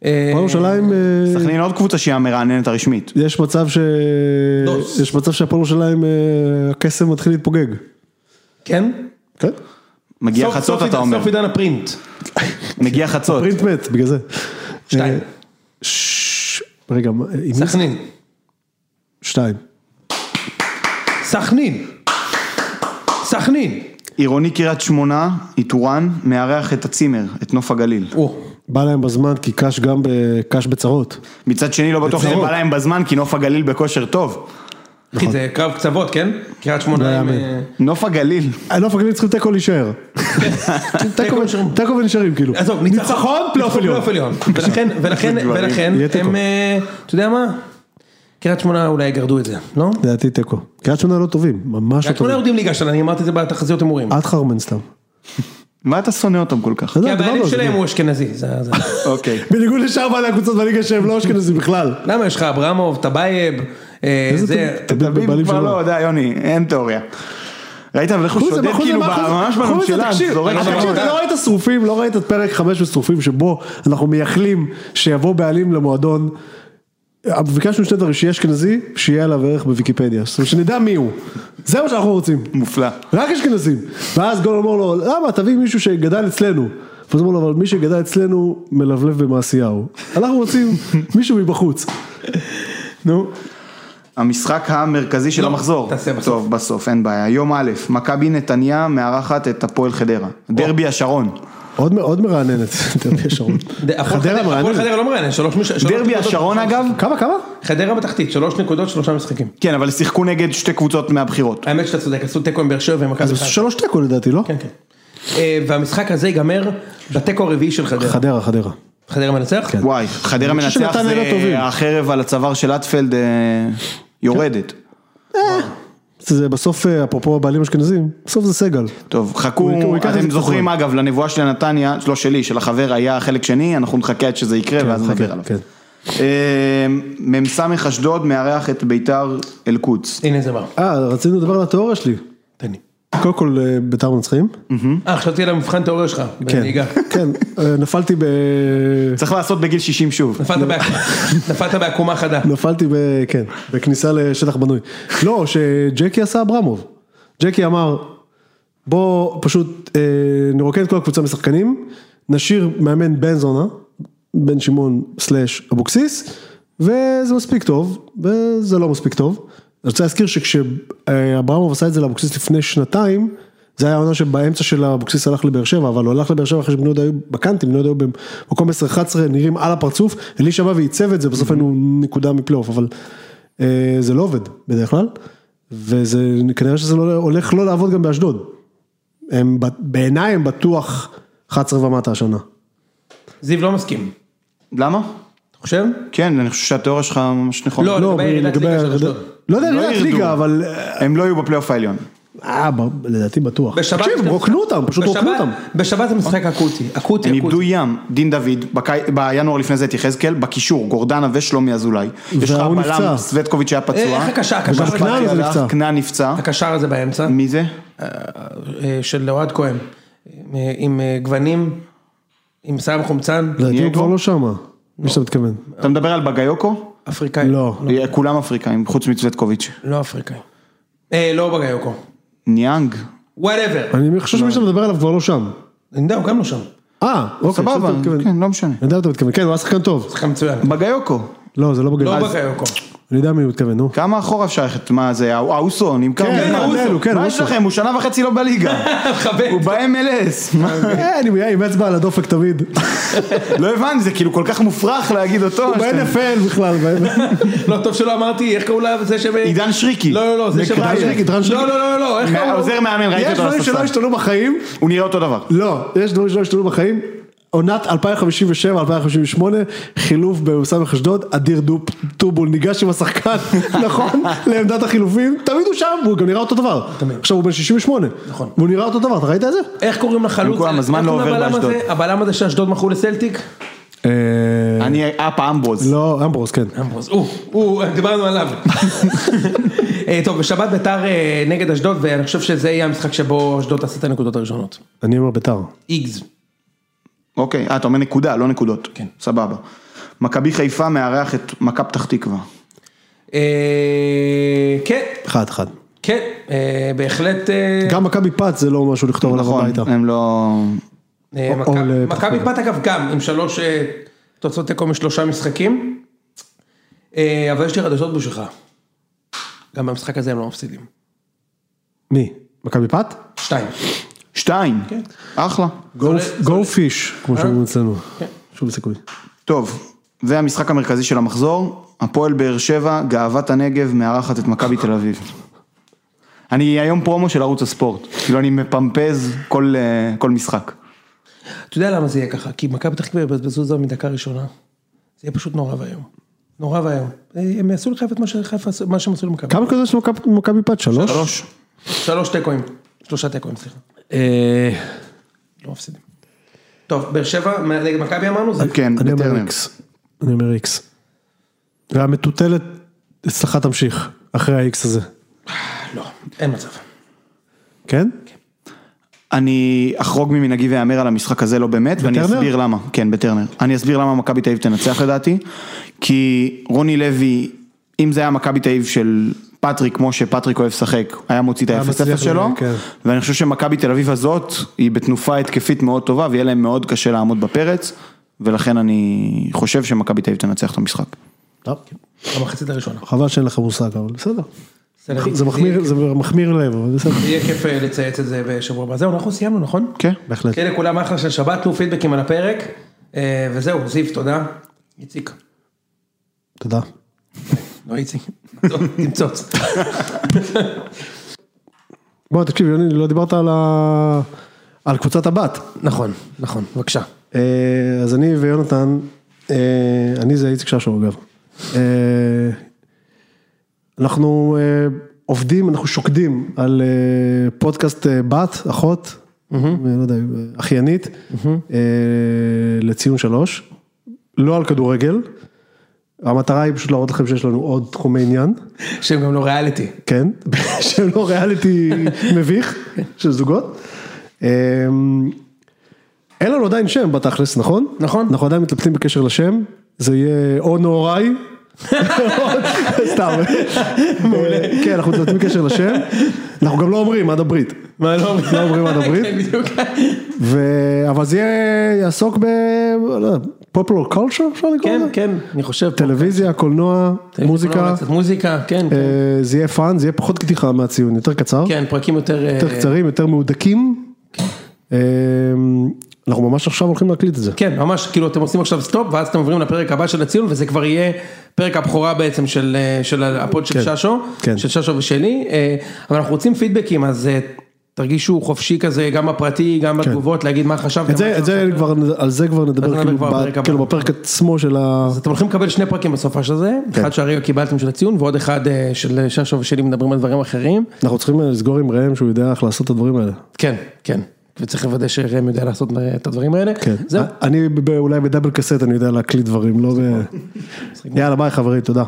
אה, הפועל ירושלים, אה, סכנין עוד קבוצה שהיא המרעננת הרשמית. יש מצב ש... יש מצב שהפועל ירושלים, הקסם מתחיל להתפוגג. כן? כן. מגיע חצות אתה אומר. סוף עידן הפרינט. מגיע חצות. פרינט מת, בגלל זה. שתיים. רגע? סכנין. שתיים. סכנין. סכנין. עירוני קריית שמונה, איתורן, מארח את הצימר, את נוף הגליל. או. בא להם בזמן כי קאש גם ב- קאש בצרות. מצד שני לא בטוח שזה. בא להם בזמן, כי נוף הגליל בכושר טוב. אחי זה קרב קצוות, כן? קריית שמונה עם... יאמן. אה, נוף הגליל. אני לא מפגרים צריכים תיקו להישאר. *laughs* תיקו נשארים. תיקו ונשארים כאילו. עזוב, ניצחון, פלייאוף עליון. ולכן, ולכן. *laughs* ולכן. הם, אה, אתה יודע מה? קריית שמונה אולי יגרדו את זה, לא? לדעתי תיקו. קריית שמונה לא טובים, ממש לא קריית שמונה טובים. יורדים ליגה שלנו, אני אמרתי את זה בתחזיות הימורים. עד חרמן סתם. מה אתה שונא אותם כל כך? כי הבעלים. שלהם הוא אשכנזי. זה- אוקיי. בניגוד לשאר בעלי הקבוצות בליגה שהם לא אשכנזים בכלל. למה יש לך אברמוב, תביב, אה, זה... תביב כבר. לא, די יוני, אין תיאוריה. ראית איך הוא שודד כאילו ממש בממשלה, זורק שם לא. אתה לא ראית שרופים, לא ראית את פרק 5 בשרופים שבו אנחנו מייחלים שיבוא בעלים למועדון. ביקשנו שני דברים, שיהיה אשכנזי, שיהיה עליו ערך בוויקיפדיה, זאת אומרת שנדע מי הוא, זה מה שאנחנו רוצים, מופלא. רק אשכנזים, ואז גול אומר לו, למה תביא מישהו שגדל אצלנו, ואז אומר לו, אבל מי שגדל אצלנו מלבלב במעשיהו, אנחנו רוצים מישהו מבחוץ, נו, המשחק המרכזי של המחזור. תעשה בסוף. טוב, בסוף, אין בעיה. יום א', מכבי נתניה מארחת את הפועל חדרה. דרבי השרון. עוד מאוד מרעננת, *laughs* דרבי השרון, הפועל חדרה הפועל מרעננת, חדרה לא מרענן, שלוש מש- שלוש דרבי השרון אגב, כמה כמה? חדרה בתחתית, שלוש נקודות, שלושה משחקים. כן, אבל שיחקו נגד שתי קבוצות מהבחירות. האמת שאתה צודק, עשו תיקו עם באר שבע ומכבי זה חיפה. שלוש תיקו לדעתי, לא? כן, כן. אה, והמשחק הזה ייגמר בתיקו הרביעי של חדרה. חדרה, חדרה. חדרה מנצח? וואי, חדרה מנצח לא. זה החרב על הצוואר של אטפלד אה, יורדת. זה בסוף, אה, אפרופו הבעלים האשכנזים, בסוף זה סגל. טוב, חכו, הוא- הוא ייקח את זה אתם זוכרים. אגב לנבואה של נתניה, לא שלי, של החבר היה חלק שני, אנחנו נחכה עד שזה יקרה ואז נדבר עליו. כן. אה, מ"ס אשדוד מארח את ביתר אל-קודס. הנה זה בא. אה, רצינו לדבר על התיאוריה שלי. תן לי. קודם כל, אה, בית"ר מנצחים. אה, חשבתי על המבחן תיאוריה שלך, בנהיגה. כן, אה, נפלתי ב... צריך לעשות בגיל 60 שוב. נפלת בעק- *laughs* נפלת בעקומה חדה. נפלתי ב... כן, בכניסה לשטח בנוי. לא, שג'קי עשה אברמוב. ג'קי אמר, בוא פשוט אה, נרוקן את כל הקבוצה משחקנים, נשאיר מאמן בן זונה, בן שמעון סלאש אבוקסיס, וזה מספיק טוב, וזה לא מספיק טוב. אני רוצה להזכיר שכשאברמוב עשה את זה לאבוקסיס לפני שנתיים, זה היה העונה שבאמצע של אבוקסיס הלך לבאר שבע, אבל הוא הלך לבאר שבע אחרי שבני יהודה היו בקאנטים, בני יהודה היו במקום 10-11 נראים על הפרצוף, אלישע בא ועיצב את זה, בסוף היינו נקודה מפלייאוף, אבל אה, זה לא עובד בדרך כלל, וזה כנראה שזה לא, הולך לא לעבוד גם באשדוד. הם, בעיניי הם בטוח 11 ומטה השנה. זיו לא מסכים. למה? אתה חושב? כן, אני חושב שהתיאוריה שלך ממש נכונה. לא, לגבי ירידת ליגה של אשדוד. לא יודע, לא ירידת ירדו. ליגה, אבל... אה, הם לא יהיו בפלייאוף העליון. אה, לדעתי בטוח. בשבת תקשיב, רוקנו אותם, פשוט רוקנו אותם. בשבת זה משחק אקוטי, אקוטי, הם. איבדו ים, דין דוד, בינואר לפני זה את יחזקאל, בקישור, גורדנה ושלומי אזולאי. יש לך בלם. סווטקוביץ' היה אה, פצוע. איך הקשר, הקשר הזה- נפצע. כנען נפצע. הקשר הזה באמצע, מי זה? אה, של אוהד כהן, אה, עם אה, גוונים, עם שיער מחומצן, לדעתי הוא? כבר לא שמה, מי שאתה מתכוון. אתה מדבר על בגיוקו? אפריקאי. לא. כולם אפריקאים, חוץ מצווטקוביץ'. לא אפריקאי. אה, לא בגיוקו. ניאנג? whatever. אני חושב שמי שאתה מדבר עליו כבר לא שם. אני יודע, הוא גם לא שם. אה, אוקיי, סבבה. כן, לא משנה. אני יודע מה אתה מתכוון, כן, הוא היה שחקן טוב. שחקן מצוין. בגיוקו. לא, זה לא בגלל. לא בגיוקו. אני יודע מי הוא מתכוון, נו. כמה אחורה אפשר ללכת? מה זה, האוסו נמכר כן, מזמן. אאוסו, כן, מה יש. לכם? הוא שנה וחצי לא בליגה. *laughs* מכבד. הוא ב-MLS. מה? אני עם אצבע על הדופק תמיד. לא הבנתי, זה כאילו כל כך מופרך להגיד אותו. הוא ב-NFL בכלל. לא טוב שלא אמרתי, איך קראו לה זה ש... עידן שריקי. לא, לא, לא, זה ש... דרן שריקי, דרן שריקי. לא, לא, לא, לא, איך קראו? עוזר מאמן, ראיתי יש אותו על דברים שלא הספסל. השתנו בחיים, הוא נראה אותו דבר. לא, יש דברים שלא השתנו בחיים. עונת 2057-2058, חילוף במ.ס. אשדוד, אדיר דופ טובול ניגש עם השחקן, *laughs* נכון, לעמדת החילופים, תמיד הוא שם, והוא גם נראה אותו דבר. עכשיו הוא בן 68, נכון. והוא נראה אותו דבר, אתה ראית את זה? איך קוראים לחלוץ? הזמן איך לא קוראים עובר באשדוד. הזה? הבלם הזה שאשדוד מכרו לסלטיק? אני אפה אמברוז. לא, אמברוס, כן. אמברוז, הוא, הוא, דיברנו עליו. *laughs* אה, טוב, בשבת ביתר אה, נגד אשדוד, ואני חושב שזה יהיה המשחק שבו אשדוד תעשה את הנקודות הראשונות. אני אומר ביתר. איגז. אוקיי, אה, אתה אומר נקודה, לא נקודות. כן. סבבה. מכבי חיפה מארח את מכבי פתח תקווה. אה, כן, אחד, אחד. כן, אה, בהחלט. אה, גם מכבי פת זה לא משהו לכתוב עליו נכון, הביתה. הם לא... מכבי-. פת אגב גם עם שלוש תוצאות תיקו משלושה משחקים, אבל יש לי חדשות בשבילך. גם במשחק הזה הם לא מפסידים. מי? מכבי פת? שתיים. שתיים. כן. אחלה. גו פיש, כמו שאומרים אצלנו. כן. שום סיכוי. טוב, והמשחק המרכזי של המחזור, הפועל באר שבע, גאוות הנגב, מארחת את מכבי תל אביב. אני היום פרומו של ערוץ הספורט, כאילו אני מפמפז כל, אה, כל משחק. אתה יודע למה זה יהיה ככה? כי מכבי פתח תקווה יבזבזו את זה מדקה ראשונה. זה יהיה פשוט נורא ואיום. נורא ואיום. הם יעשו לחיפה את מה שהם עשו למכבי. כמה נקודות של מכבי פת? שלוש? שלוש. שלוש תיקואים. שלושה תיקואים, סליחה. לא מפסידים. טוב, באר שבע נגד מכבי אמרנו? זה- כן, אני אומר בטרנר. איקס. אני אומר איקס. והמטוטלת אצלך תמשיך, אחרי האיקס הזה. לא, אין מצב. כן? אני אחרוג ממנהגי ואהמר על המשחק הזה לא באמת, ואני? אסביר למה, כן בטרנר, אני אסביר למה מכבי תל אביב תנצח לדעתי, כי רוני לוי, אם זה היה מכבי תל אביב של פטריק, כמו שפטריק אוהב לשחק, היה מוציא את ה-0-0 מצליח שלו, כן. ואני חושב שמכבי תל אביב הזאת, היא בתנופה התקפית מאוד טובה, ויהיה להם מאוד קשה לעמוד בפרץ, ולכן אני חושב שמכבי תל אביב תנצח את המשחק. טוב. במחצית הראשונה. חבל שאין לך מושג, אבל בסדר. בסדר, זה מחמיר- זה מחמיר לב, אבל בסדר. יהיה כיף אה, לצייץ את זה בשבוע הבא. זהו, אנחנו סיימנו, נכון? כן. בהחלט. כן, לכולם אחלה של שבת, תנו פידבקים על הפרק. אה, וזהו, זיו, תודה. איציק. תודה. לא איציק. טוב, תמצוץ. בוא תקשיב יוני, לא דיברת על ה- על קבוצת הבת. נכון, נכון, בבקשה. אה, אז אני ויונתן, אה, אני זה איציק ששו אגב. אה, אנחנו עובדים, אנחנו שוקדים על פודקאסט בת, אחות, אה, לא יודע, אחיינית, אה, לציון שלוש, לא על כדורגל. המטרה היא פשוט להראות לכם שיש לנו עוד תחומי עניין, שהם גם לא ריאליטי. כן, *laughs* שהם לא ריאליטי מביך *laughs* של זוגות. אה, אין לנו עדיין שם בתכלס, נכון? נכון. אנחנו עדיין מתלבטים בקשר לשם, זה יהיה או נהוראי, *laughs* סתם, אה, כן, אנחנו מתלבטים בקשר לשם, אנחנו גם לא אומרים עד הברית, מה לא אומרים? לא אומרים עד הברית. כן, אבל זה יעסוק ב... popular culture אפשר לקרוא כן, לזה? כן, אני חושב. טלוויזיה, קולנוע, מוזיקה, מוזיקה, כן, כן. אה, זה יהיה fun, זה יהיה פחות קדיחה מהציון, יותר קצר. כן, פרקים יותר... אה, יותר קצרים, יותר מהודקים. אה, אנחנו ממש עכשיו הולכים להקליט את זה. כן, ממש, כאילו אתם עושים עכשיו stop, ואז אתם עוברים לפרק הבא של הציון, וזה כבר יהיה פרק הבכורה בעצם של, אה, של הפוד של כן, ששו, כן. של ששו ושלי, אבל אנחנו רוצים פידבקים, אז תרגישו חופשי כזה, גם בפרטי, גם בתגובות, להגיד מה חשבתם. כן. על זה כבר נדבר כאילו, בפרק. כאילו בפרק עצמו של ה... אז אתם הולכים לקבל שני פרקים בסופה של זה, כן. אחד שהרגע קיבלתם של הציון, ועוד אחד אה, של ששו ושלי מדברים על דברים אחרים. אנחנו צריכים לסגור עם ראם שהוא יודע איך לעשות את הדברים האלה. כן, כן, וצריך לוודא שראם יודע לעשות אה, את הדברים האלה. כן. זהו. אני אולי בדאבל קסט אני יודע להקליט דברים, לא ב... *laughs* יאללה ביי חברים, תודה.